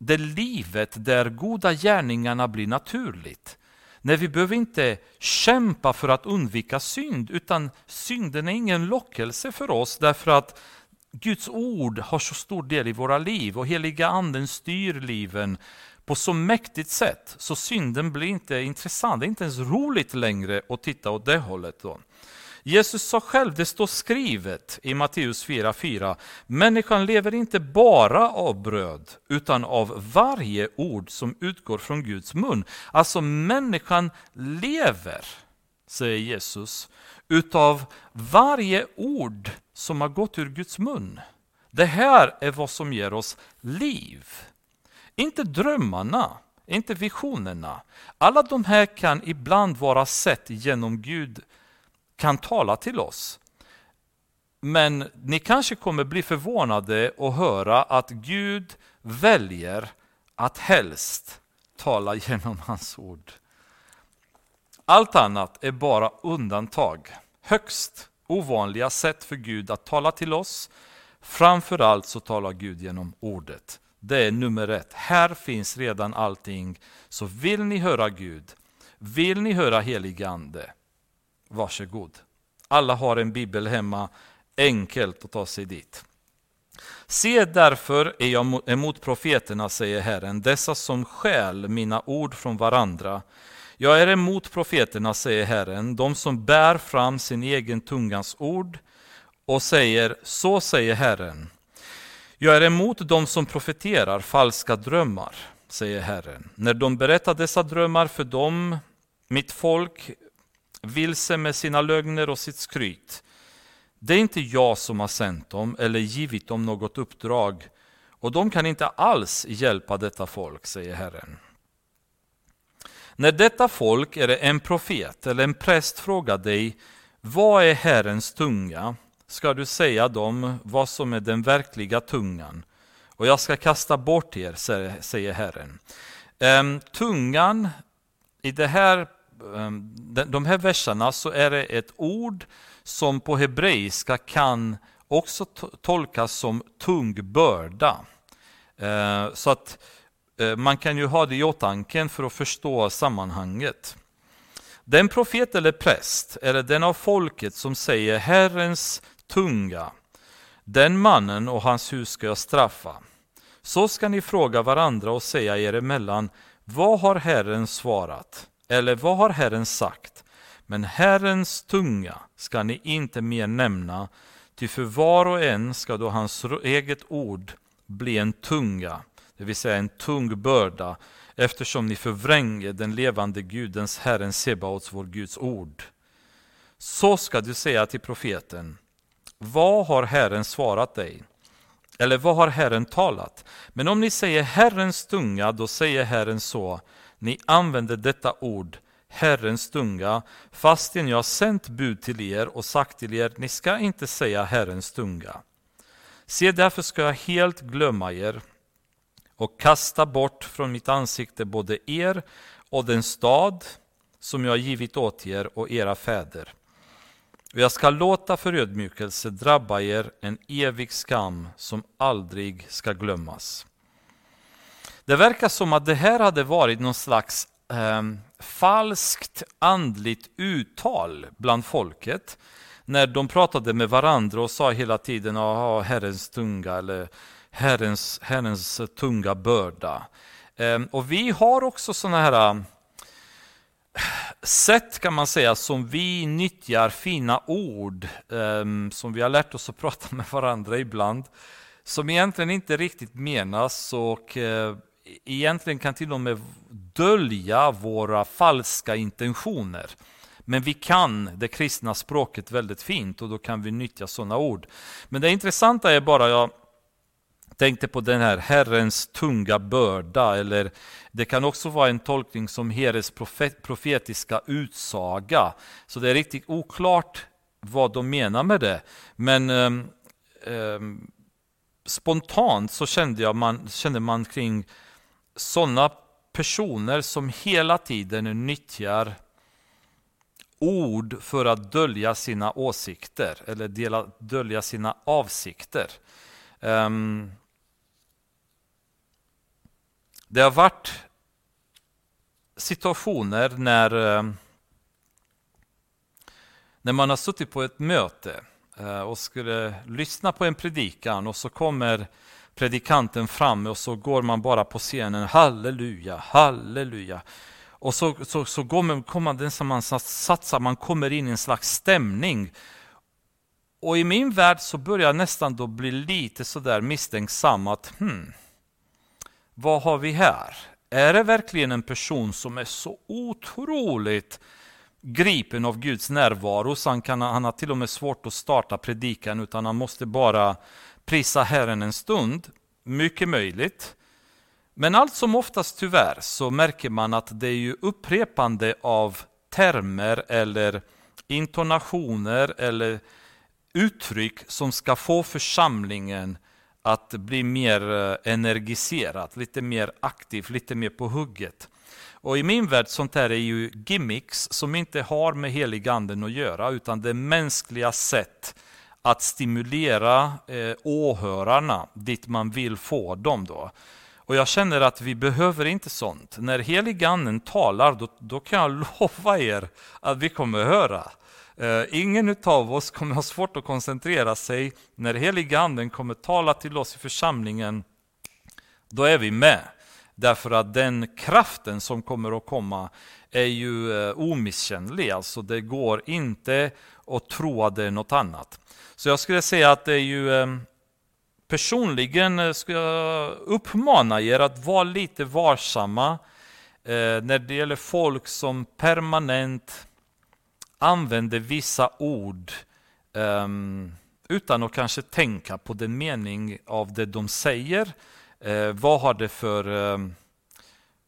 det livet där goda gärningarna blir naturligt. När vi behöver inte kämpa för att undvika synd, utan synden är ingen lockelse för oss därför att Guds ord har så stor del i våra liv och heliga anden styr liven på så mäktigt sätt så synden blir inte intressant, det är inte ens roligt längre att titta åt det hållet. Då. Jesus sa själv, det står skrivet i Matteus 4.4, människan lever inte bara av bröd utan av varje ord som utgår från Guds mun. Alltså människan lever, säger Jesus, utav varje ord som har gått ur Guds mun. Det här är vad som ger oss liv. Inte drömmarna, inte visionerna. Alla de här kan ibland vara sett genom Gud kan tala till oss. Men ni kanske kommer bli förvånade och höra att Gud väljer att helst tala genom hans ord. Allt annat är bara undantag. Högst ovanliga sätt för Gud att tala till oss. Framförallt så talar Gud genom ordet. Det är nummer ett. Här finns redan allting. Så vill ni höra Gud, vill ni höra helig ande, varsågod. Alla har en bibel hemma, enkelt att ta sig dit. Se därför är jag emot profeterna, säger Herren, dessa som skäl mina ord från varandra. Jag är emot profeterna, säger Herren, de som bär fram sin egen tungans ord och säger, så säger Herren. Jag är emot de som profeterar falska drömmar, säger Herren. När de berättar dessa drömmar för dem, mitt folk, vilse med sina lögner och sitt skryt. Det är inte jag som har sänt dem eller givit dem något uppdrag och de kan inte alls hjälpa detta folk, säger Herren. När detta folk, eller en profet eller en präst, frågar dig vad är Herrens tunga, ska du säga dem vad som är den verkliga tungan och jag ska kasta bort er, säger Herren. Ehm, tungan i det här Ehm, de här verserna så är det ett ord som på hebreiska kan också tolkas som tung börda. Ehm, så att eh, man kan ju ha det i åtanke för att förstå sammanhanget. Den profet eller präst eller den av folket som säger Herrens tunga, den mannen och hans hus ska jag straffa. Så ska ni fråga varandra och säga er emellan, vad har Herren svarat? Eller vad har Herren sagt? Men Herrens tunga ska ni inte mer nämna, ty för var och en ska då hans eget ord bli en tunga, det vill säga en tung börda, eftersom ni förvränger den levande Gudens, Herren Sebaots, vår Guds ord. Så ska du säga till profeten, vad har Herren svarat dig? Eller vad har Herren talat? Men om ni säger Herrens tunga, då säger Herren så, ni använder detta ord, Herrens tunga, fastän jag sänt bud till er och sagt till er, ni ska inte säga Herrens tunga. Se, därför ska jag helt glömma er och kasta bort från mitt ansikte både er och den stad som jag givit åt er och era fäder. Och jag ska låta förödmjukelse drabba er, en evig skam som aldrig ska glömmas. Det verkar som att det här hade varit någon slags eh, falskt andligt uttal bland folket. När de pratade med varandra och sa hela tiden att Herrens tunga eller Herrens, herrens tunga börda. Eh, och vi har också sådana här ehm, sätt kan man säga som vi nyttjar fina ord eh, som vi har lärt oss att prata med varandra ibland som egentligen inte riktigt menas och eh, egentligen kan till och med dölja våra falska intentioner. Men vi kan det kristna språket väldigt fint och då kan vi nyttja sådana ord. Men det intressanta är bara, jag tänkte på den här Herrens tunga börda, eller det kan också vara en tolkning som Herrens profetiska utsaga. Så det är riktigt oklart vad de menar med det. Men um, um, spontant så kände, jag man, kände man kring sådana personer som hela tiden nyttjar ord för att dölja sina åsikter eller dela, dölja sina avsikter. Um, det har varit situationer när, um, när man har suttit på ett möte uh, och skulle lyssna på en predikan och så kommer predikanten framme och så går man bara på scenen, halleluja, halleluja. Och så, så, så går man, kommer man, den som man satsar, man kommer in i en slags stämning. Och i min värld så börjar jag nästan då bli lite sådär misstänksam att hmm, vad har vi här? Är det verkligen en person som är så otroligt gripen av Guds närvaro så han, kan, han har till och med svårt att starta predikan utan han måste bara prisa Herren en stund? Mycket möjligt. Men allt som oftast tyvärr så märker man att det är ju upprepande av termer eller intonationer eller uttryck som ska få församlingen att bli mer eh, energiserad, lite mer aktiv, lite mer på hugget. Och i min värld sånt här är ju gimmicks som inte har med heliganden att göra utan det är mänskliga sätt att stimulera eh, åhörarna dit man vill få dem. Då. Och jag känner att vi behöver inte sånt. När heliganden talar, då, då kan jag lova er att vi kommer höra. Eh, ingen av oss kommer ha svårt att koncentrera sig. När heliganden kommer tala till oss i församlingen, då är vi med. Därför att den kraften som kommer att komma är ju eh, omisskännlig. Alltså det går inte att tro att det är något annat. Så jag skulle säga att det är ju eh, Personligen eh, ska jag uppmana er att vara lite varsamma eh, när det gäller folk som permanent använder vissa ord ehm, utan att kanske tänka på den mening av det de säger. Vad har det för, ehm,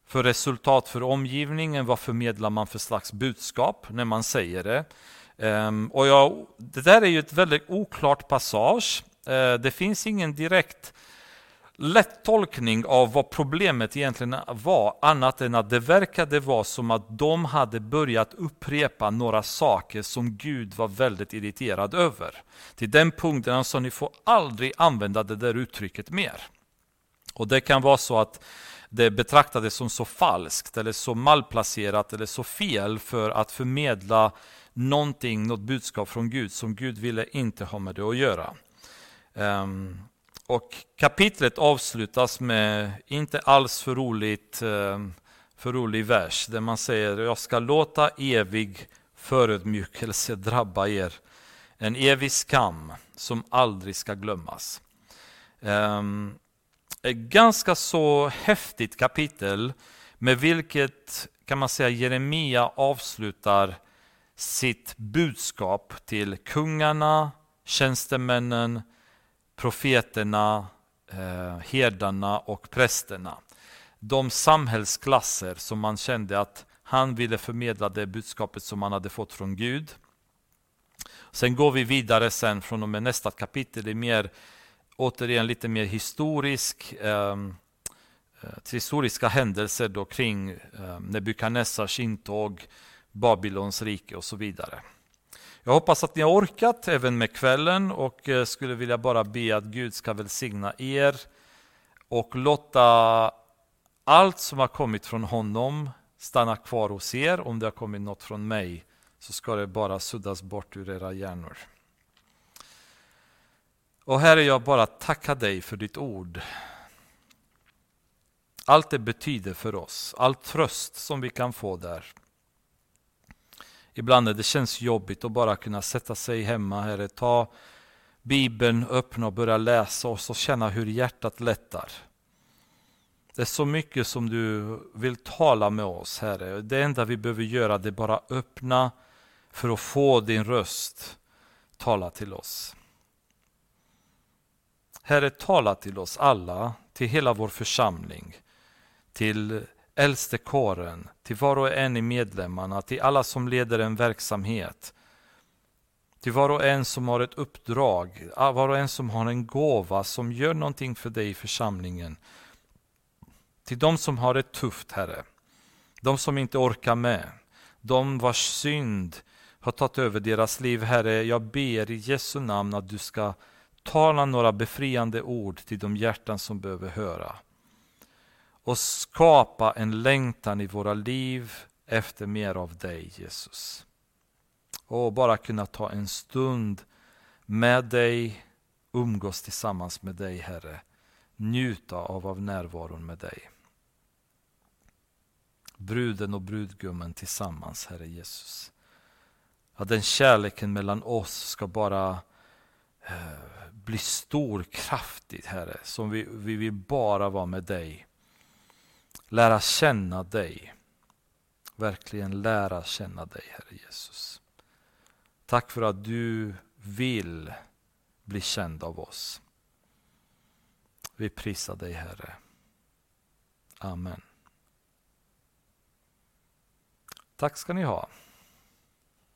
för resultat för omgivningen? Vad förmedlar man för slags budskap när man säger det? Um, och jag, det där är ju ett väldigt oklart passage. Uh, det finns ingen direkt lätt tolkning av vad problemet egentligen var, annat än att det verkade vara som att de hade börjat upprepa några saker som Gud var väldigt irriterad över. Till den punkten han sa, ni får aldrig använda det där uttrycket mer. Och det kan vara så att det betraktades som så falskt, eller så malplacerat, eller så fel för att förmedla någonting, något budskap från Gud som Gud ville inte ha med det att göra. Um, och kapitlet avslutas med inte alls för roligt ehm, för rolig vers där man säger jag ska låta evig förödmjukelse drabba er. En evig skam som aldrig ska glömmas. Um, ett ganska så häftigt kapitel med vilket kan man säga Jeremia avslutar sitt budskap till kungarna, tjänstemännen, profeterna, eh, herdarna och prästerna. De samhällsklasser som man kände att han ville förmedla det budskapet som han hade fått från Gud. Sen går vi vidare sen från och med nästa kapitel, det är mer, återigen lite mer historisk, ehm, eh, historiska händelser då kring eh, Nebukadnessars intåg, Babylons rike och så vidare. Jag hoppas att ni har orkat även med kvällen och eh, skulle vilja bara be att Gud ska välsigna er och låta allt som har kommit från honom stanna kvar hos er. Om det har kommit något från mig så ska det bara suddas bort ur era hjärnor. Och Herre, jag bara tackar dig för ditt ord. Allt det betyder för oss, all tröst som vi kan få där ibland när det känns jobbigt att bara kunna sätta sig hemma, Herre. Ta Bibeln, öppna och börja läsa och så känna hur hjärtat lättar. Det är så mycket som du vill tala med oss, Herre. Det enda vi behöver göra det är bara öppna för att få din röst tala till oss. Herre, tala till oss alla, till hela vår församling, till äldstekåren, till var och en i medlemmarna, till alla som leder en verksamhet, Till var och en som har ett uppdrag, ah, var och en som har en gåva som gör någonting för dig i församlingen. Till de som har det tufft, Herre. De som inte orkar med. De vars synd har tagit över deras liv, Herre. Jag ber i Jesu namn att du ska tala några befriande ord till de hjärtan som behöver höra. Och skapa en längtan i våra liv efter mer av dig, Jesus. Och bara kunna ta en stund med dig, umgås tillsammans med dig, Herre. Njuta av, av närvaron med dig. Bruden och brudgummen tillsammans, Herre Jesus. Att den kärleken mellan oss ska bara eh, bli stor, kraftig, Herre. Som vi, vi vill bara vara med dig. Lära känna dig. Verkligen lära känna dig, Herre Jesus. Tack för att du vill bli känd av oss. Vi prisar dig, Herre. Amen. Tack ska ni ha.